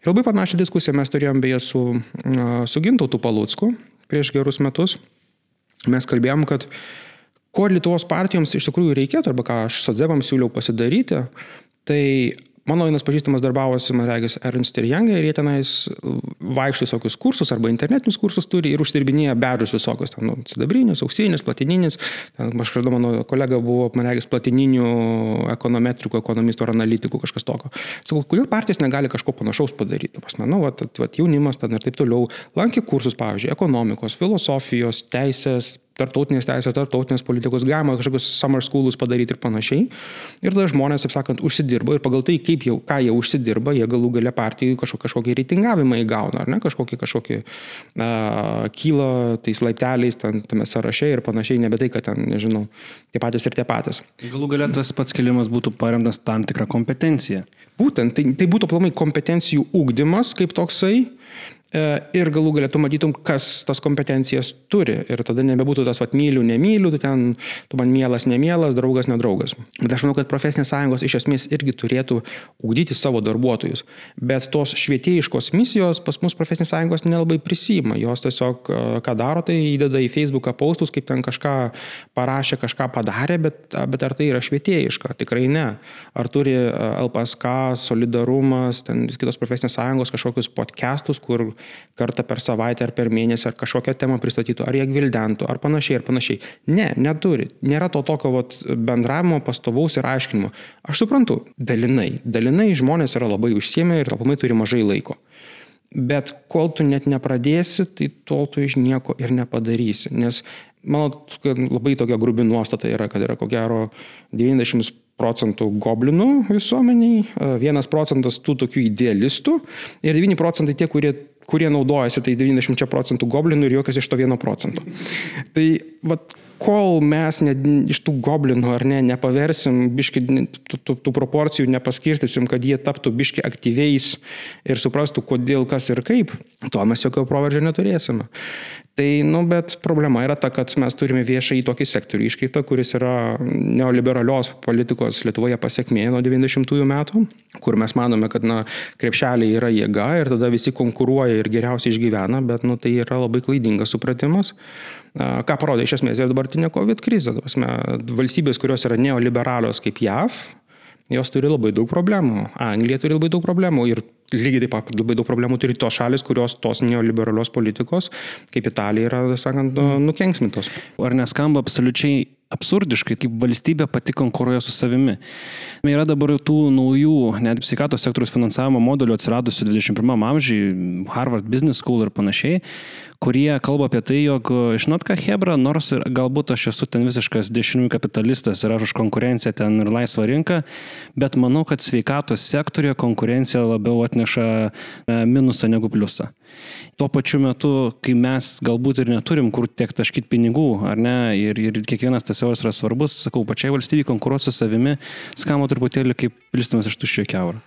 Ir labai panašią diskusiją mes turėjom beje su, su Gintautu Palucku prieš gerus metus. Mes kalbėjom, kad ko Lietuvos partijoms iš tikrųjų reikėtų, arba ką aš sadzebams siūliau pasidaryti, tai Mano vienas pažįstamas darbavosi, man regis, Ernst ir Young ir jie tenais vaikšto visokius kursus arba internetinius kursus turi ir uždirbinėja bedžius visokius, ten, nu, sidabrinis, auksinis, platininis. Ten, aš kažkada mano kolega buvo, man regis, platininių ekonometrikų, ekonomistų ar analitikų, kažkas tokio. Sakau, kodėl partijos negali kažko panašaus padaryti? Pas man, nu, vat, vat, jaunimas ten ir taip toliau lankė kursus, pavyzdžiui, ekonomikos, filosofijos, teisės, tartautinės teisės, tartautinės politikos, galima kažkokius summer schoolus padaryti ir panašiai. Ir tada žmonės, taip sakant, užsidirba ir pagal tai, kaip jau, ką jie užsidirba, jie galų gale partijų kažkokį, kažkokį reitingavimą įgauna, ar ne, kažkokį, kažkokį uh, kyla tais laipteliais ten, tame sąraše ir panašiai, nebe tai, kad ten, nežinau, tie patys ir tie patys. Galų gale tas pats kelimas būtų paremtas tam tikrą kompetenciją. Būtent, tai, tai būtų aplamai kompetencijų ūkdymas kaip toksai ir galų galėtų matytum, kas tas kompetencijas turi. Ir tada nebebūtų tas, vad, myliu, nemyliu, tu ten, tu man mielas, nemielas, draugas, nedraugas. Bet aš manau, kad profesinės sąjungos iš esmės irgi turėtų ugdyti savo darbuotojus. Bet tos švietėjiškos misijos pas mus profesinės sąjungos nelabai prisima. Jos tiesiog, e, ką daro, tai įdeda į Facebooką paustus, kaip ten kažką parašė, kažką padarė, bet, bet ar tai yra švietėjiška? Tikrai ne. Ar turi e, LPSK, solidarumas, ten kitos profesinės sąjungos kažkokius podcastus, kur kartą per savaitę ar per mėnesį ar kažkokią temą pristatytų, ar jie gvildentų, ar panašiai, ar panašiai. Ne, neturi. Nėra to tokio vat, bendravimo, pastovaus ir aiškinimo. Aš suprantu, dalinai. Dalinai žmonės yra labai užsiemę ir labai turi mažai laiko. Bet kol tu net nepradėsi, tai tol tu iš nieko ir nepadarysi. Nes mano labai tokia grubi nuostata yra, kad yra ko gero 90 procentų goblinų visuomeniai, vienas procentas tų tokių idealistų ir 9 procentai tie, kurie kurie naudojasi tais 90 procentų goblinų ir jokios iš to 1 procento. Tai vat, kol mes ne, iš tų goblinų ar ne, nepaversim, biški, tų, tų, tų proporcijų nepaskirstysim, kad jie taptų biški aktyviais ir suprastų, kodėl, kas ir kaip, to mes jokio proveržio neturėsime. Tai, nu, bet problema yra ta, kad mes turime viešą į tokį sektorių iškreiptą, kuris yra neoliberalios politikos Lietuvoje pasiekmė nuo 90-ųjų metų, kur mes manome, kad, na, krepšeliai yra jėga ir tada visi konkuruoja ir geriausiai išgyvena, bet, nu, tai yra labai klaidingas supratimas. Ką parodė iš esmės ir dabartinė COVID krizė. Valstybės, kurios yra neoliberalios kaip JAV, jos turi labai daug problemų. Anglija turi labai daug problemų ir lygiai taip pat labai daug problemų turi tos šalis, kurios tos neoliberalios politikos, kaip Italija, yra, sakant, nu, nukenksmintos. Ar neskamba absoliučiai absurdiškai, kaip valstybė pati konkuruoja su savimi. Yra dabar tų naujų, net sveikatos sektoriaus finansavimo modelių atsiradusių 21 amžiui, Harvard Business School ir panašiai, kurie kalba apie tai, jog, žinot ką, Hebra, nors ir galbūt aš esu ten visiškas dešiniųjų kapitalistas ir aš už konkurenciją ten ir laisvą rinką, bet manau, kad sveikatos sektorija konkurencija labiau atneša e, minusą negu pliusą. Tuo pačiu metu, kai mes galbūt ir neturim kur tiek taškyti pinigų, ar ne, ir, ir kiekvienas tas euras yra svarbus, sakau, pačiai valstybei konkuruoti su savimi, skamo truputėlį kaip pilstimas iš tuščio keurą.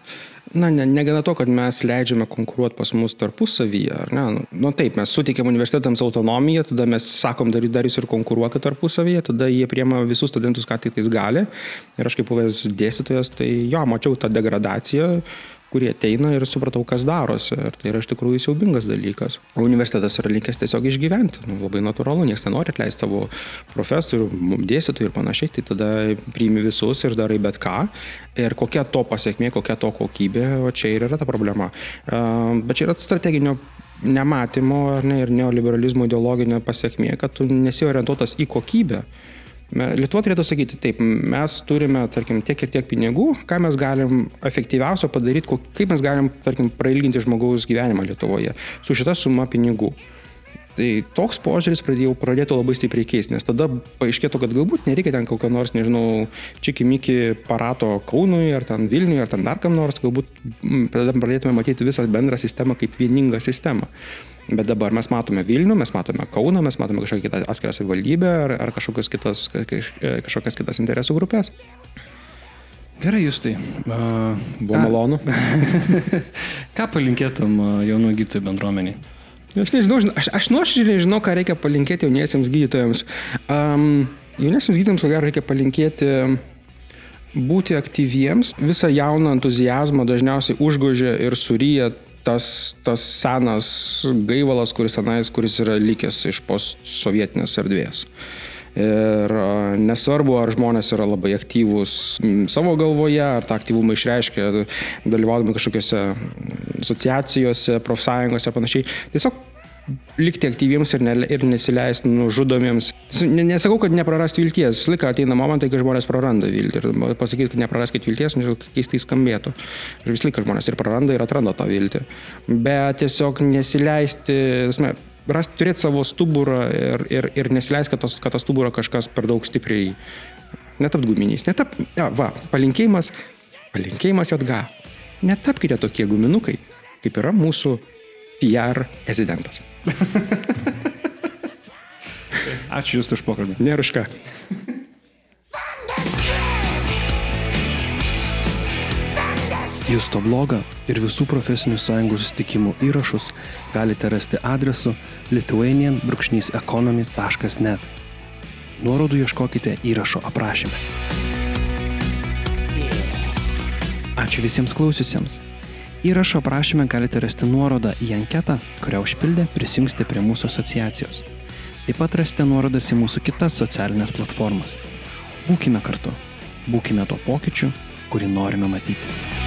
Na, ne, negana to, kad mes leidžiame konkuruoti pas mus tarpusavyje, ar ne? Nu, nu taip, mes suteikiam universitetams autonomiją, tada mes sakom, dar, dar jūs ir konkuruokite tarpusavyje, tada jie priema visus studentus, ką tik tais gali. Ir aš kaip buvęs dėstytojas, tai jo, mačiau tą degradaciją kurie ateina ir supratau, kas darosi. Ir tai yra iš tikrųjų siaubingas dalykas. Universitetas yra linkęs tiesiog išgyventi. Nu, labai natūralu, niekas nenori atleisti savo profesorių, dėstytojų ir panašiai. Tai tada priimi visus ir darai bet ką. Ir kokia to pasiekmė, kokia to kokybė, o čia ir yra ta problema. Bet čia yra strateginio nematymo ne, ir neoliberalizmo ideologinė pasiekmė, kad tu nesiorientuotas į kokybę. Lietuva turėtų sakyti, taip, mes turime, tarkim, tiek ir tiek pinigų, ką mes galim efektyviausio padaryti, kaip mes galim, tarkim, prailginti žmogaus gyvenimą Lietuvoje su šita suma pinigų. Tai toks požiūris pradėjau, pradėtų labai stipriai keisti, nes tada paaiškėtų, kad galbūt nereikia ten kokio nors, nežinau, čikimiki parato Kaunui, ar ten Vilniui, ar ten dar kam nors, galbūt tada pradėtume matyti visą bendrą sistemą kaip vieningą sistemą. Bet dabar mes matome Vilnių, mes matome Kauną, mes matome kažkokią kitą atskirą savivaldybę ar, ar kažkokias kitas, kažkokias kitas interesų grupės. Gerai, jūs tai. Uh, Buvo malonu. ką palinkėtum jaunų gydytojų bendruomeniai? Aš nežinau, aš, aš nuoširdžiai žinau, ką reikia palinkėti jauniesiems gydytojams. Um, jauniesiems gydytojams, ko gero, reikia palinkėti būti aktyviems. Visą jauną entuzijazmą dažniausiai užgožia ir suryja tas, tas senas gaivalas, kuris tenais, kuris yra likęs iš postsovietinės erdvės. Ir nesvarbu, ar žmonės yra labai aktyvūs savo galvoje, ar tą aktyvumą išreiškia dalyvaudami kažkokiose asociacijose, profsąjungose ir panašiai. Tiesiog likti aktyviems ir, ne, ir nesileisti nužudomiems. Nesakau, kad neprarast vilties. Visą laiką ateina momentai, kai žmonės praranda viltį. Ir pasakyti, kad nepraraskit vilties, nežinau, keistai skambėtų. Ir visą laiką žmonės ir praranda, ir atranda tą viltį. Bet tiesiog nesileisti, esmė, rasti, turėti savo stuburą ir, ir, ir nesileisti, kad, tos, kad tas stuburą kažkas per daug stipriai netapt guminiais. Netap, ja, va, palinkėjimas, palinkėjimas JG. Netapkite tokie guminukai, kaip yra mūsų PR rezidentas. Ačiū Jūs už pokalbį. Nėra už ką. Justo blogą ir visų profesinių sąjungų susitikimų įrašus galite rasti adresu lithuanian-economy.net. Nuorodų ieškokite įrašo aprašyme. Ačiū visiems klausiusiems. Įrašo aprašyme galite rasti nuorodą į anketą, kurią užpildę prisijungsite prie mūsų asociacijos. Taip pat rasite nuorodas į mūsų kitas socialinės platformas. Būkime kartu, būkime to pokyčiu, kurį norime matyti.